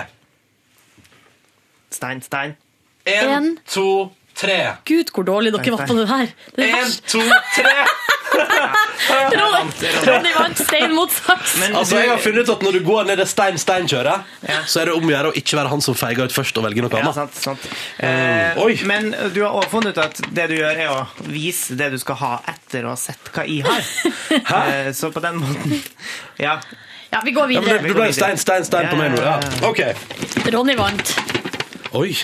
Stein, stein. En, En. to, tre. Gud, hvor dårlig dere var på det her. Det er En, to, tre. Ronny Ronny vant stein mot saks. Men Altså, jeg har funnet ut at Når du går ned det stein-stein-kjøret, Ja. så er det om å gjøre å ikke være han som feiger ut først og velger noe Ja, annet. sant, sant. Eh, oi. Men du har også funnet ut at det du gjør, er å vise det du skal ha etter å ha sett hva jeg har. Eh, så på den måten Ja. Ja, vi går Ja, men det, videre. det ble stein, stein, stein på meg nå. Ja. OK. Ronny vant. Oi.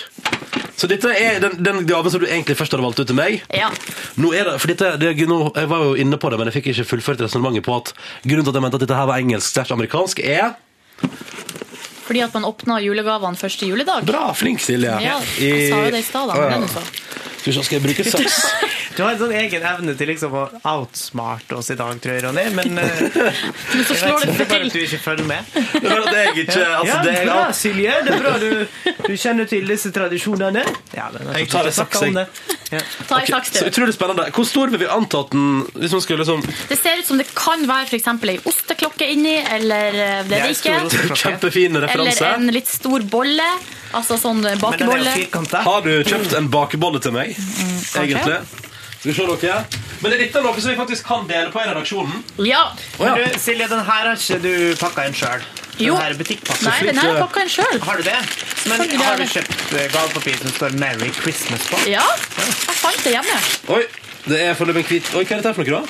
Så dette er den, den gaven som du egentlig først hadde valgt ut til meg. Ja. Nå er det, for dette, det, nå, Jeg var jo inne på det, men jeg fikk ikke fullført resonnementet på at grunnen til at jeg mente at dette her var engelsk sterkt amerikansk, er Fordi at man åpna julegavene første juledag. Bra, flink Silje. Ja, jeg sa jo det i stad, da. Ja. Skal vi se, skal jeg bruke saks? Du har en sånn egen evne til liksom å outsmarte oss i dag, tror jeg, Ronny. Men eh, Men så slår det til. du ikke følger med. Det er bare at jeg ikke altså, ja, det er, bra, Silje. Det er bra du, du kjenner til disse tradisjonene. Ja, men Jeg tar en saks, jeg. Ja. Ta saks, Så utrolig spennende. Hvor stor vil vi anta at den Hvis man skulle liksom Det ser ut som det kan være eksempel ei osteklokke inni, eller eh, det er ikke. Kjempefin referanse. Eller en litt stor bolle. Altså sånn bakebolle. Har du kjøpt en bakebolle til meg? Mm, Egentlig. Skal vi se dere. Men er dette noe som vi faktisk kan dele på i redaksjonen? Ja. Oh, ja. Du, Silje, den her har ikke du pakka inn sjøl. Jo. Den her. Nei, den her pakka en sjøl. Har du det? Men Selvfølgelig har du kjøpt eh, gavepapir som står 'Merry Christmas' på? Ja, jeg fant det hjemme. Oi, det er foreløpig hvit Oi, hva er dette for noe, da?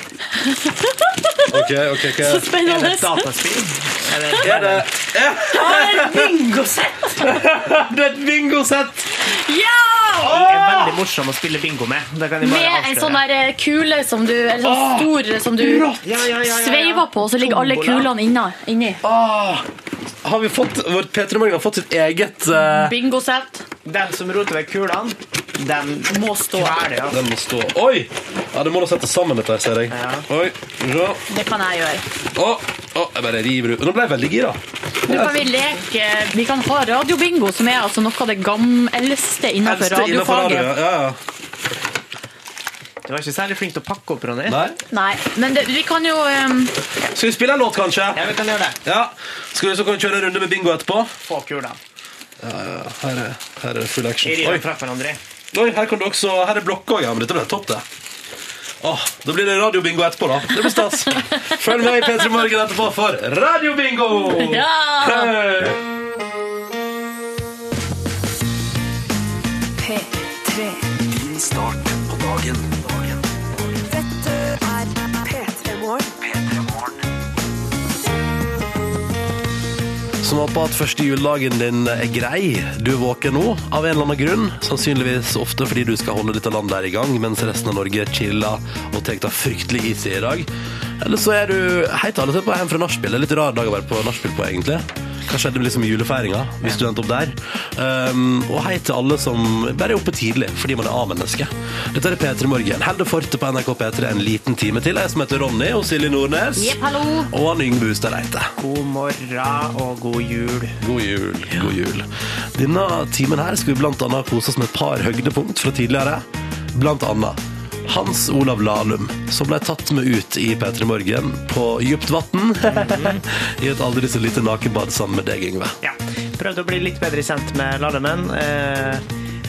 OK, OK. ok. Så Er det et dataspill? Er det, Er det er bingosett? det er et bingosett? Ja! Jeg er veldig morsom å spille bingo med. Det kan jeg bare Med en sånn der eh, kule som du Eller sånn stor som du Ja, ja, ja, ja, ja. sveiver på, og så ligger alle kulene inni. Har vi fått Vårt P3 Morgen har fått sitt eget uh, Bingosett. Den som roter vekk kulene, den Må stå. kveler. Ja. Den må stå Oi! Ja, det må da sette sammen, dette, her, ser jeg. Ja. Oi, ja. Det kan jeg gjøre. Å, å, jeg bare river ut. Nå ble jeg veldig gira. Nå kan vi leke Vi kan ha radiobingo, som er altså noe av det gammeldste innenfor Eldste innenfor radio. Ja, ja. Du var ikke særlig flink til å pakke opp, Ronny. Nei. Nei, men det, vi kan jo um, Skal vi spille en låt, kanskje? Ja, vi kan gjøre det. Ja. Skal vi så kan vi kjøre en runde med bingo etterpå? Få kulene. Her er, her er full action. Oi. Oi, her kan du også Her er blokka òg, ja. Men dette blir topp, det. Åh, Da blir det radiobingo etterpå, da. Det blir stas. Følg med i P3 Morgen etterpå for radiobingo! Ja! Hey. P3. Din start på dagen. dagen. Dette er P3 P3 Morgen. Som håper at første juledagen din er grei. Du er våken nå, av en eller annen grunn. Sannsynligvis ofte fordi du skal holde dette landet her i gang, mens resten av Norge chiller og tar det fryktelig easy i dag. Eller så er du helt er på hjem fra nachspiel. Det er litt rar dag å være på nachspiel på, egentlig. Hva skjedde med liksom julefeiringa, hvis du endte opp der? Um, og hei til alle som bare er oppe tidlig fordi man er A-menneske. Dette er P3 Morgen. Helde fortet på NRK P3 en liten time til. Jeg som heter Ronny og Silje Nordnes. Yep, hallo. Og han Yngve Hustad Reite. God morgen og god jul. God jul, god jul. Denne timen her skal vi blant annet kose oss med et par høydepunkt fra tidligere. Blant annet Hans Olav Lahlum, som ble tatt med ut i P3 Morgen på dypt vann. I et aldri så lite nakenbad sammen med deg, Yngve. Ja. Prøvde å bli litt bedre kjent med Lallemenn. Eh,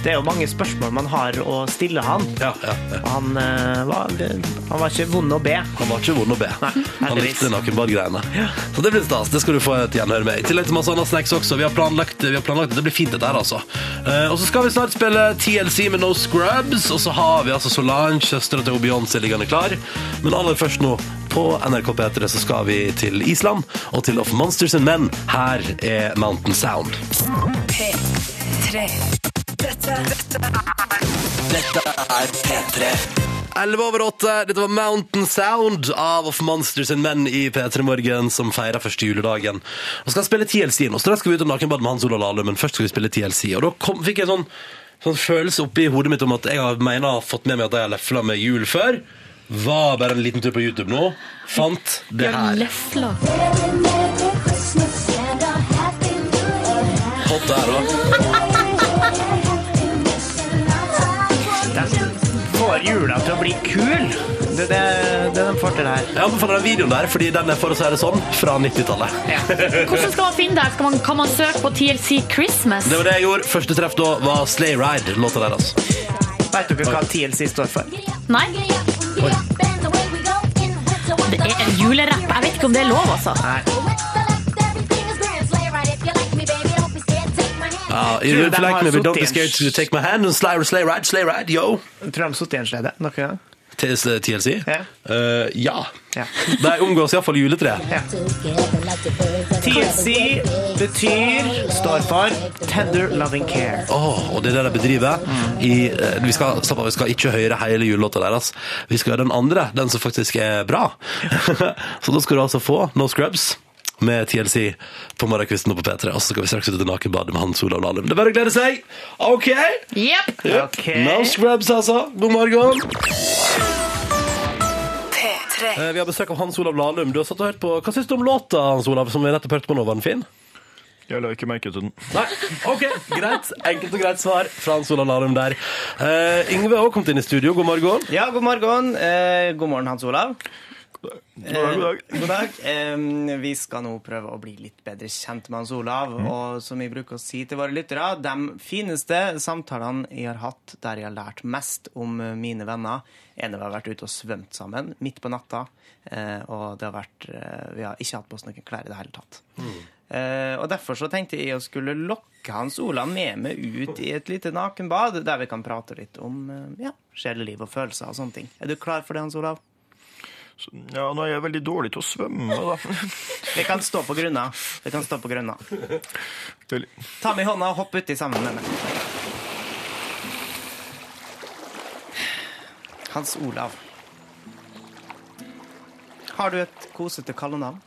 det er jo mange spørsmål man har å stille han. Ja, ja, ja. Han, eh, var, han var ikke vond å be. Han var ikke vond å be. Nei, han likte nakenbadgreiene. Så det blir stas. Det skal du få et gjenhør med. I tillegg til masse andre snacks også. Vi har planlagt, vi har planlagt Det blir fint, dette her, altså. Eh, og så skal vi snart spille TLC med No Scrubs, og så har vi altså Solange, søstera til Beyoncé, liggende klar. Men aller først nå, på NRK P3, så skal vi til Island og til Of Monsters and Men. Her er Mountain Sound. P3. Dette, dette er Dette er P3. 11 over 8. Dette var Mountain Sound av Of Monsters and Men i P3 Morgen, som feirer første juledagen. Og skal spille TLC nå, Straks skal vi ut og nakenbade med Hans Olav Lahlum, men først skal vi spille TLC. Og da kom, fikk jeg sånn sånn følelse oppi hodet mitt om at jeg har, mener fått med meg at jeg har lefla med jul før. Var bare en liten tur på YouTube nå. Fant det her. Jeg lefla. Får jula til å bli kul. Det det, det de får til her. Jeg anbefaler den videoen der, fordi den er for å si det sånn, fra 90-tallet. Hvordan skal man finne det? Skal man, kan man søke på TLC Christmas? Det var det jeg gjorde. Første treff da var Slay Ride, låta deres. Vet dere hva TLC står for? Nei? Det er en julerapp. Jeg vet ikke om det er lov, altså. Ja, Tror you look like me, but don't be scared to take my hand and slay, slay ride, slay ride, yo. Tror de har sittet i en slede noen gang? TLC? Ja. Uh, ja. Ja. De omgås iallfall juletre. TLC betyr, står for Tender Loving Care. Åh, og det er det de bedriver. I, eh, vi, skal, stopp, vi skal ikke høre hele julelåta deres. Vi skal høre den andre, den som faktisk er bra. så da skal du altså få No Scrubs med TLC på morgenkvisten og på P3. Og så skal vi straks ut til nakenbadet med Hans Olav Lahlum. Det er bare å glede seg! OK! Yep. Yep. Ok. No Scrubs, altså. God morgen. P3. Eh, Vi har besøk av Hans Olav Lahlum. Du har satt og hørt på Hva syns du om låta, Hans Olav, som vi nettopp hørte på nå? Var den fin? Jeg la ikke merke til den. Nei, ok, greit. Enkelt og greit svar fra Hans Olav Lahlum der. Uh, Yngve har også kommet inn i studio. God morgen. Ja, god morgen. Uh, god morgen, Hans Olav. God dag, god dag. Eh, god dag. Eh, vi skal nå prøve å bli litt bedre kjent med Hans Olav. Og som vi bruker å si til våre lyttere, de fineste samtalene jeg har hatt der jeg har lært mest om eh, mine venner, er når vi har vært ute og svømt sammen midt på natta. Eh, og det har vært, eh, vi har ikke hatt på oss noen klær i det hele tatt. Eh, og Derfor så tenkte jeg å skulle lokke Hans Olav med meg ut i et lite nakenbad, der vi kan prate litt om eh, ja, sjeleliv og følelser og sånne ting. Er du klar for det, Hans Olav? Ja, nå er jeg veldig dårlig til å svømme, da. Vi kan stå på grunna. Vi kan stå på grunna. Ta med hånda og hopp uti sammen med meg. Hans Olav. Har du et kosete kallenavn?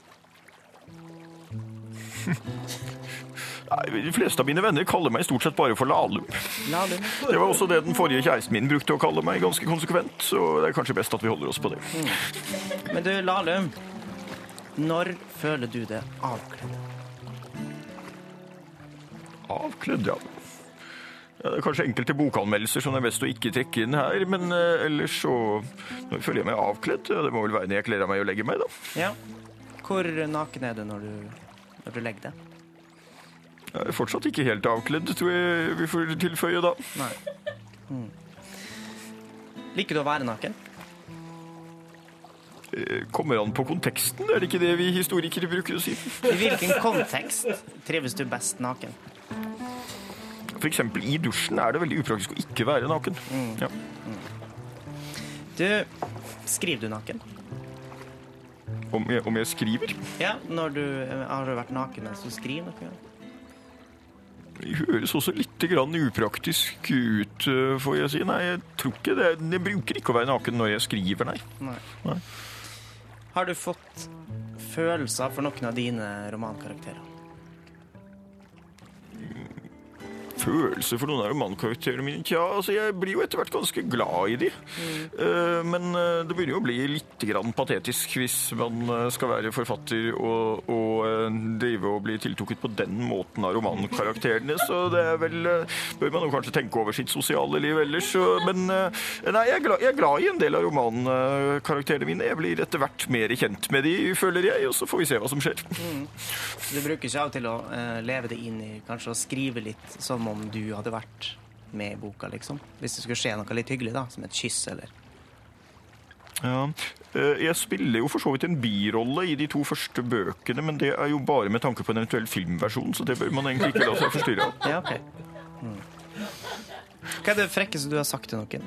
Nei, de fleste av mine venner kaller meg stort sett bare for Lahlum. Lahlum. Det var også det den forrige kjæresten min brukte å kalle meg ganske konsekvent, så det er kanskje best at vi holder oss på det. Men du, Lahlum. Når føler du det avkledd? Avkledd, ja. ja. Det er kanskje enkelte bokanmeldelser som det er best å ikke trekke inn her, men eh, ellers så Når føler jeg meg avkledd? Ja, det må vel være når jeg kler av meg og legger meg, da. Ja. Hvor naken er du når du, når du legger deg? Jeg er fortsatt ikke helt avkledd, tror jeg vi får tilføye da. Nei. Mm. Liker du å være naken? Eh, Kommer an på konteksten, er det ikke det vi historikere bruker å si? I hvilken kontekst trives du best naken? For eksempel i dusjen er det veldig upraktisk å ikke være naken. Ja. Du, skriver du naken? Om, jeg, om jeg skriver? Ja, når du har du vært naken mens du skriver noe? Høres også litt grann upraktisk ut, eh, får jeg si. Nei, jeg tror ikke det. Jeg bruker ikke å være naken når jeg skriver, nei. Nei. Nei. Har du fått følelser for noen av dine romankarakterer? Følelser for noen av romankarakterene mine? Tja, altså jeg blir jo etter hvert ganske glad i de. Mm. men eh, det begynner jo å bli litt grann patetisk hvis man eh, skal være forfatter og, og drive og bli tiltrukket på den måten av romankarakterene. Så det er vel Bør man jo kanskje tenke over sitt sosiale liv ellers. Men nei, jeg er, glad, jeg er glad i en del av romankarakterene mine. Jeg blir etter hvert mer kjent med de, føler jeg, og så får vi se hva som skjer. Mm. du bruker ikke av til å leve det inn i kanskje å skrive litt som om du hadde vært med i boka, liksom? Hvis det skulle skje noe litt hyggelig, da, som et kyss, eller Ja, eh, Jeg spiller jo for så vidt en birolle i de to første bøkene, men det er jo bare med tanke på en eventuell filmversjon, så det bør man egentlig ikke la seg forstyrre av. Ja, okay. Mm. Hva er det frekkeste du har sagt til noen?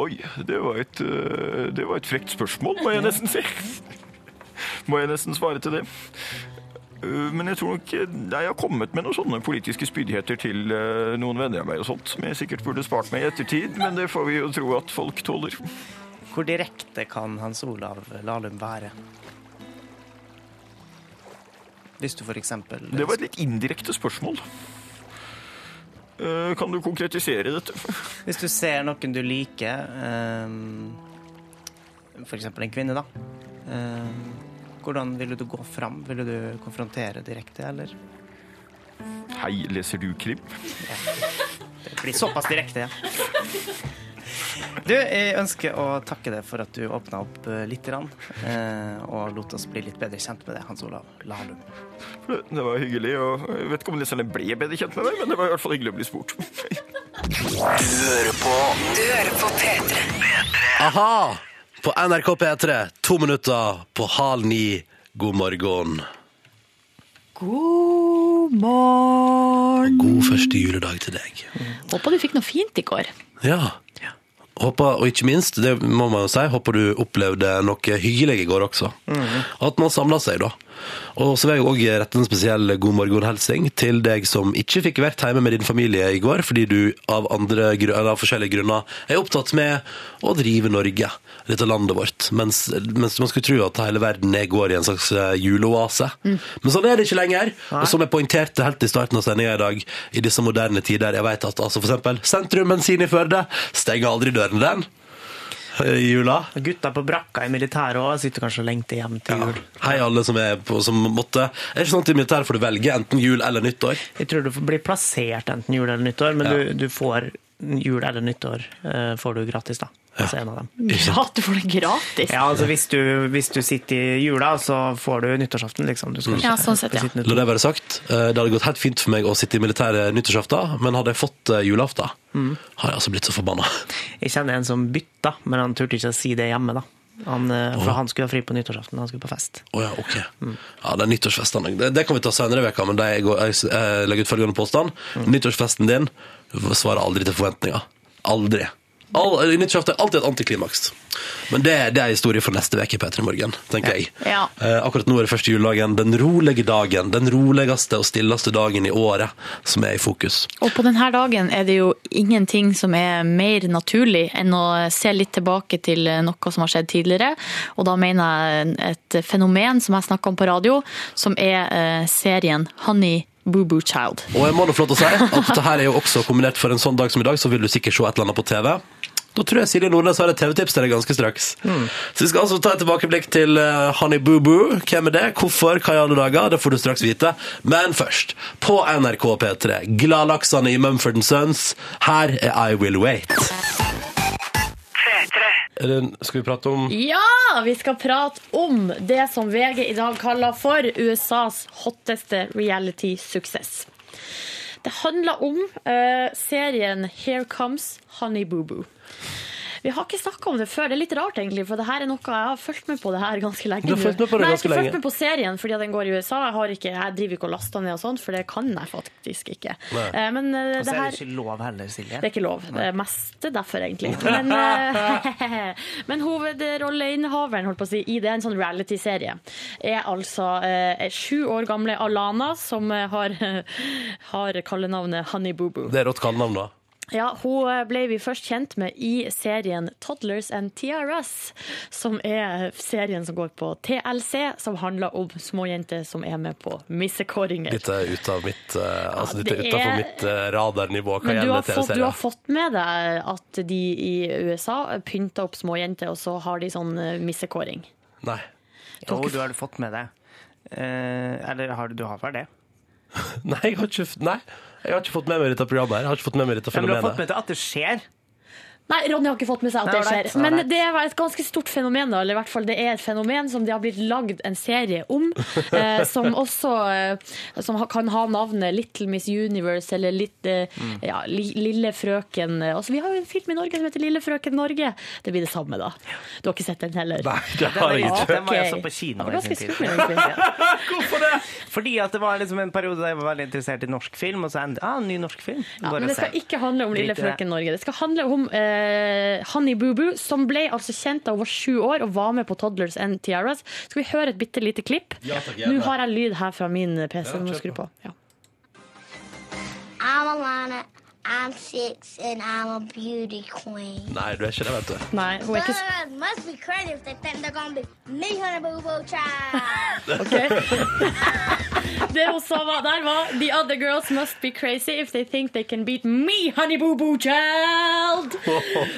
Oi, det var et, eh, det var et frekt spørsmål, må jeg nesten si. Må jeg nesten svare til det. Eh, Men jeg tror nok eh, jeg har kommet med noen sånne politiske spydigheter til eh, noen venner av meg og sånt, som jeg sikkert burde spart meg i ettertid, men det får vi jo tro at folk tåler. Hvor direkte kan Hans Olav Lahlum være? Hvis du eksempel Det var et litt indirekte spørsmål. Kan du konkretisere dette? Hvis du ser noen du liker, f.eks. en kvinne, da. Hvordan ville du gå fram? Ville du konfrontere direkte, eller? Hei, leser du krim? Det blir såpass direkte, ja. Du, jeg ønsker å takke deg for at du åpna opp eh, litt grann, eh, og lot oss bli litt bedre kjent med deg, Hans Olav Lahlum. Det det var hyggelig, og jeg vet ikke om leserne ble bedre kjent med meg, men det var i hvert fall hyggelig å bli spurt. Du hører på Du hører på P3. Aha! På NRK P3, to minutter på halv ni. God morgen. God morgen. God første juledag til deg. Håper du fikk noe fint i går. Ja. Håper, og ikke minst, det må man jo si, håper du opplevde noe hyggelig i går også. At man samla seg, da. Og så vil jeg òg rette en spesiell god morgen-hilsing til deg som ikke fikk vært hjemme med din familie i går, fordi du av, andre, eller av forskjellige grunner er opptatt med å drive Norge, dette landet vårt. Mens, mens man skulle tro at hele verden er går i en slags juleoase. Mm. Men sånn er det ikke lenger. Og som jeg poengterte helt i starten av sendinga i dag, i disse moderne tider, jeg vet at altså for eksempel Sentrum Bensin i Førde stenger aldri døren den eh, i jula. Gutta på brakka i militæret òg sitter kanskje og lengter hjem til jul. Hei alle som er på, som måtte. Er det ikke sånn at i militæret får du velge enten jul eller nyttår? Jeg tror du blir plassert enten jul eller nyttår, men Ja. du, du får jul eller nyttår eh, får du gratis, da. Altså en av dem. Ja, du får det gratis. Ja, altså hvis du, hvis du sitter i jula, så får du nyttårsaften, liksom. Du skal Ja, sånn sett, ja. La det være sagt, eh, det hadde gått helt fint for meg å sitte i militæret nyttårsaften, men hadde jeg fått julaften, mm. har jeg altså blitt så forbanna. Jeg kjenner en som bytta, men han turte ikke å si det hjemme, da. Han, for for han skulle ha fri på nyttårsaften, han skulle på fest. Oh, ja, ok. Ja, det er nyttårsfestene. Det, det kan vi ta senere i veka, men jeg, går, jeg, jeg legger ut følgende påstand. Nyttårsfesten din svarer aldri til forventninger. Aldri. All, nyttårsaften er alltid et antiklimaks. Men det, det er historie for neste uke, P3 Morgen, tenker jeg. Ja. Eh, akkurat nå er det første juledagen. Den rolige dagen. Den roligste og stilleste dagen i året som er i fokus. Og på denne dagen er det jo ingenting som er mer naturlig enn å se litt tilbake til noe som har skjedd tidligere. Og da mener jeg et fenomen som jeg snakka om på radio, som er eh, serien Honey Boo Boo Child. Og jeg må da få lov til å si at dette her er jo også kombinert for en sånn dag som i dag, så vil du sikkert se et eller annet på TV. Da tror jeg Silje Nordnes har et TV-tips til deg ganske straks. Så vi skal altså ta et tilbakeblikk til eh, Honey Boo Boo. Hvem er det? Hvorfor? Hva i alle dager? Det får du straks vite. Men først, på NRK P3, Gladlaksene i Mumford Sons, her er I Will Wait. Skal vi prate om Ja, vi skal prate om det som VG i dag kaller for USAs hotteste reality-suksess. Det handler om uh, serien Here Comes Honey Boo Boo. Vi har ikke snakka om det før. Det er litt rart, egentlig, for det her er noe jeg har fulgt med på det her ganske lenge. Du har fulgt med på det Nei, ganske jeg har lenge. fulgt med på serien fordi den går i USA. Jeg, har ikke, jeg driver ikke og laster ned og sånt, for det kan jeg faktisk ikke. Nei. Eh, det her Og så er det ikke lov heller, Silje. det er ikke lov. Det er mest derfor, egentlig. Men, eh, men hovedrolleinnehaveren holdt på å si, i det, en sånn reality-serie er altså eh, sju år gamle Alana, som eh, har, har kallenavnet Honey Boo Boo. Det er rått kallenavn, da. Ja, hun eh, ble vi først kjent med i serien Toddlers and TRS, som er serien som går på TLC, som handler om småjenter som er med på missekåringer. Dette er ut av mitt, uh, altså, ja, er er- mitt uh, radarnivå hva Men du har, gjelder fått, du har fått med deg at de i USA pynter opp små jenter, og så har de sånn missekåring. Nei. Jo, du har fått med deg. Eh, eller har du, du har vel det? Nei, jeg har, ikke, nei, jeg har ikke fått med meg dette programmet. her. Jeg har ikke fått med meg dette fenomenet. Men du har fått med deg at det skjer. Nei, Ronny har ikke fått med seg at det skjer. Men det er et ganske stort fenomen, da. Eller i hvert fall det er et fenomen som det har blitt lagd en serie om. eh, som også eh, som kan ha navnet Little Miss Universe eller litt, eh, Mm. ja, Lille frøken eh, altså, Vi har jo en film i Norge som heter Lille frøken Norge. Det blir det samme, da. Du har ikke sett den heller? Nei, det har jeg ikke, den var jeg så på kino Det var i sin tid. skummel. Hvorfor det? Fordi at det var liksom en periode da jeg var veldig interessert i norsk film, og så endte ah, en ny norsk film. Ja, men det skal ikke handle om Lille frøken Norge. Det skal handle om eh, Honey Boo Boo, som ble altså kjent da hun var sju år og var med på Toddlers and Tiaras. Skal vi høre et bitte lite klipp? Ja, takk. Nå har jeg lyd her fra min PC. Ja, skru på. Ja. I'm Alana. I'm six and I'm a beauty queen. Nei, du er ikke det, vet du. Nei, hun er ikke s- Uh, must be crazy if they think they're gonna be me, honey boo boo child. OK. Det hun sa var, der var The other girls must be crazy if they think they can beat me, honey boo boo child.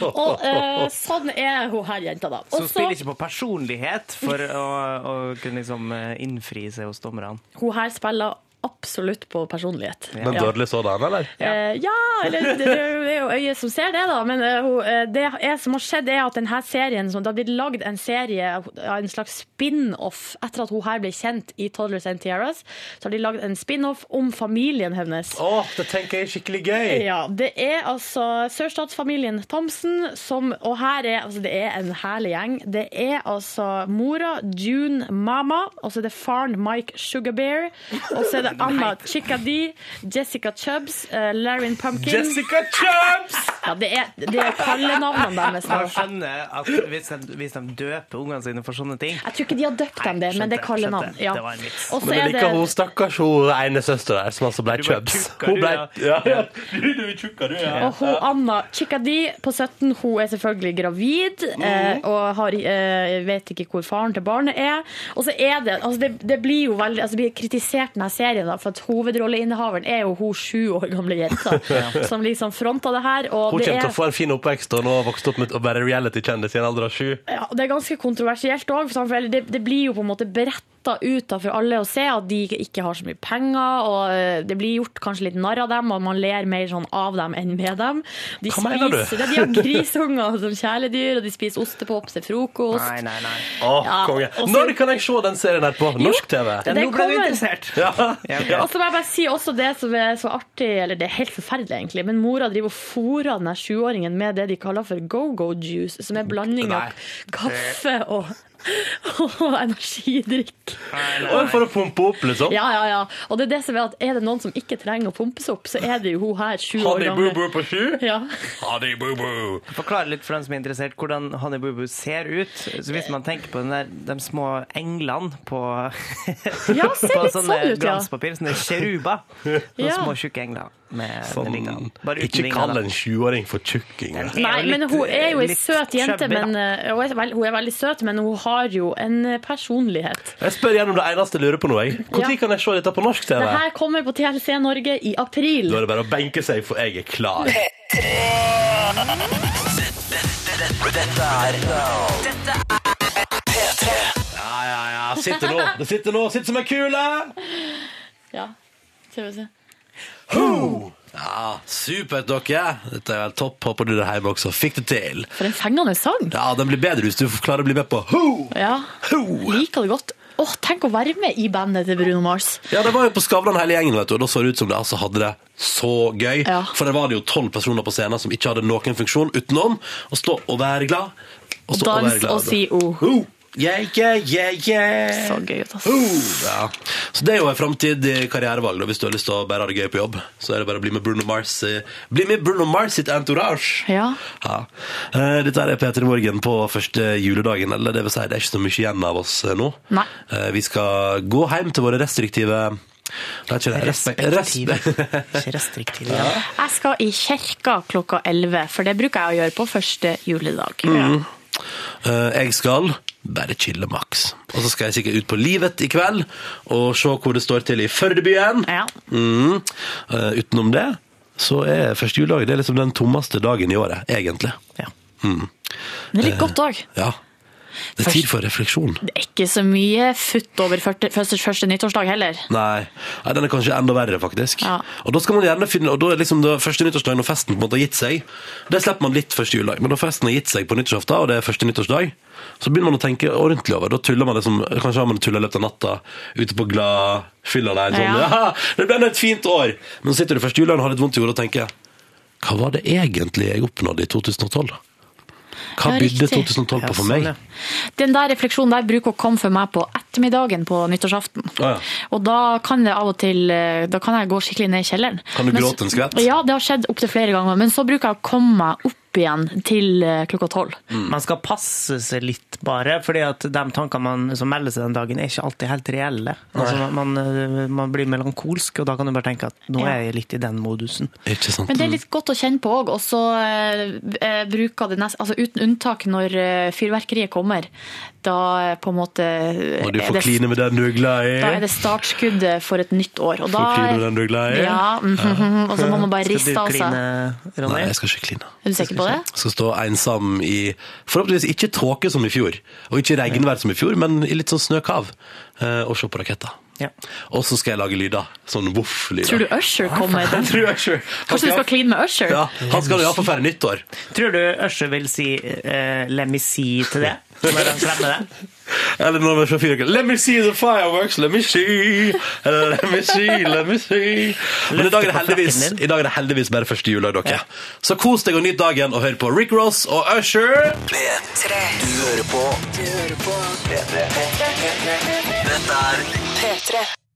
Og uh, sånn er hun her jenta, da. Så hun spiller ikke på personlighet for å, å kunne liksom eh, innfri seg hos dommerne. hun her spiller absolutt på personlighet. Men dødelig sådan, eller? Eh, ja, eller det, det er jo øyet som ser det, da. Men eh, eh, det er, som har skjedd, er at denne serien Det har blitt lagd en serie, en slags spin-off, etter at hun her ble kjent i Toddlers and Tiaras. Så har de lagd en spin-off om familien hennes. Å, det tenker jeg er skikkelig gøy. Ja, det er altså sørstatsfamilien Thomsen som Og her er altså Det er en herlig gjeng. Det er altså mora June Mama, og så er det faren Mike Sugarbear, og så er det Anna Chickadee, Jessica Chubbs, uh, Larin Pumpkin Jessica Chubbs! Ja, det er, det er kallenavnene deres. Man skjønner at hvis de, hvis de døper ungene sine for sånne ting Jeg tror ikke de har døpt dem det, men det er kallenavn. Ja. Det var en vits. Men jeg er liker hun stakkars hun ene søster der, som altså ble Chubbs. Hun ble, ja. ja. Du, er tjukka, du, ja. Og hun Anna Chickadee på 17, hun er selvfølgelig gravid eh, og har, eh, vet ikke hvor faren til barnet er. Og så er det altså det, det blir jo veldig altså det blir kritisert denne serien, da, for at hovedrolleinnehaveren er jo hun sju år gamle jenta som liksom fronta det her. Og Hun kommer til er, å få en fin oppvekst og nå har vokst opp med å være reality-kjendis i en alder av sju. ja, det er ganske kontroversielt òg, for det, det blir jo på en måte beretta ut da for alle å se at de ikke har så mye penger, og eh, det blir gjort kanskje litt narr av dem, og man ler mer sånn av dem enn med dem. De Hva mener du? ja, de har grisunger som kjæledyr, og de spiser ostepops til frokost. Nei, nei, nei. Åh, Ja, konge. Også, Når kan jeg se den serien her på norsk TV? Ja, Det nå ble du kommer. interessert. Ja. Ja. Og så må jeg bare si også det som er så artig, eller det er helt forferdelig egentlig, men mora driver og fôrer den sjuåringen med det de kaller for go-go juice, som er blanding av kaffe og, og energidrikk. Og for å pumpe opp, liksom. Ja, ja, ja. Og det er det som er at er det noen som ikke trenger å pumpes opp, så er det jo hun her, sju år Honey gamle. Boo Boo på sju? Ja. Honey Boo Boo. Forklar litt for dem som er interessert, hvordan Honey Boo Boo ser ut. Så Hvis man tenker på den der, de små englene på, Ja, ser på litt sånne sånn ut, ja. glanspapir, sånne sjeruber, Sånne Ja. små, tjukke engler med Sånn, vingene. Bare ikke kall en sjuåring for tjukking. Er Nei, men hun er jo ei søt jente. Men, eh, hun, er veld, hun er veldig søt, men hun har jo en eh, personlighet. Jeg spør gjennom det eneste jeg lurer på nå. Når Ja. kan jeg se dette på norsk TV? Det her kommer på TLC Norge i april. Da er det bare å benke seg, for jeg er klar. Dette er P3. Ja, ja, ja. Sitter nå. Det sitter nå. Sitter som ei kule. Ja. Skal vi se. Ja, Supert, dere. Dette er vel topp. Håper du der hjemme også fikk det til. For en fengende sang. Ja, Den blir bedre hvis du klarer å bli med på Ho! Ja. Ho! Liker det godt. Åh, tenk å være med i bandet til Bruno Mars. Ja, det var jo på Skavlan hele gjengen, vet du, og da så det ut som det altså hadde det så gøy. Ja. For der var det jo tolv personer på scenen som ikke hadde noen funksjon utenom å stå og være glad. Og stå Dans være glad. og si o. Ho! Yeah, yeah, yeah, yeah. Så gøy ut, ass. Uh, Ja. Så det er jo en framtidig karrierevalg, hvis du har lyst til å bare ha det gøy på jobb. Så er det bare å bli med Bruno Mars, eh, bli med Bruno Mars sitt entourage. Ja. Ja. Eh, Dette er Peter i morgen på første juledagen, eller det vil si, det er ikke så mye igjen av oss eh, nå. Nei. Vi skal gå hjem til våre restriktive Respektive. Ikke restriktive. Ja. Jeg skal i kirka klokka 11, for det bruker jeg å gjøre på første juledag. Mm. Jeg skal bare chille maks. Og så skal jeg sikkert ut på Livet i kveld og se hvor det står til i Førdebyen. Ja. Mm. Uh, utenom det så er første juledag det er liksom den tommeste dagen i året, egentlig. Ja. Mm. Det er litt godt òg. Ja. Det er tid for refleksjon. Det er ikke så mye futt over første, første, første nyttårsdag heller. Nei. Nei, den er kanskje enda verre, faktisk. Ja. Og da skal man gjerne finne Og da er liksom det første nyttårsdag når festen på en måte har gitt seg. Det slipper man litt første juledag. Men når festen har gitt seg på nyttårsaften, og det er første nyttårsdag, så begynner man å tenke ordentlig over. Da tuller man liksom Kanskje har man tulla i løpet av natta ute på glad fylla der. Sånn, Ja. ja. Det ble et fint år! Men så sitter du første julen og har litt vondt i hodet og tenker Hva var det egentlig jeg oppnådde i 2012? Hva Ja, bydde 2012 på for sånn, meg? ja. Den der refleksjonen der bruker å komme for meg på ettermiddagen på nyttårsaften. Ja. Og da kan det av og til eh, Da kan jeg gå skikkelig ned i kjelleren. Kan du Men gråte en skvett? Ja, det har skjedd opptil flere ganger. Men så bruker jeg å komme meg opp igjen til eh, klokka tolv. Man skal passe seg litt, bare, fordi at de tankene man, som melder seg den dagen, er ikke alltid helt reelle. Altså, man, man, eh, blir melankolsk, og da kan du bare tenke at nå er jeg litt i den modusen. Ikke sant? Men det er litt godt å kjenne på òg. Og så eh, bruker det nest, altså uten unntak når fyrverkeriet kommer. Da eh, på en måte Og du får kline med den du er glad i. Da er det startskuddet for et nytt år. Og da Får kline med den du er glad i. Ja, mhm, og så må man bare riste du av seg. kline, Ronny? Nei, jeg skal ikke kline. Er du sikker på det? Jeg skal stå ensom i forhåpentligvis ikke tåke som i fjor, og ikke regnvær som i fjor, men i litt sånn snøkav, eh, og se på raketter. Ja. Og så skal jeg lage lyder. Sånn voff-lyder. Tror du Usher kommer? Jeg tror Usher. Kanskje du skal kline med Usher? Ja, han skal iallfall feire nyttår. Tror du Usher vil si uh, 'let me see' til det? Når han klemmer det? Eller når man fyrverkeri. Let me see the fireworks, let me see. Eller let me see, let me see. Men i dag er det heldigvis, frakken i dag er det heldigvis bare første jula, dere. Så kos deg og nyt dagen, og hør på Rick Ross og Usher. P3. Du hører på P3. Dette er P3.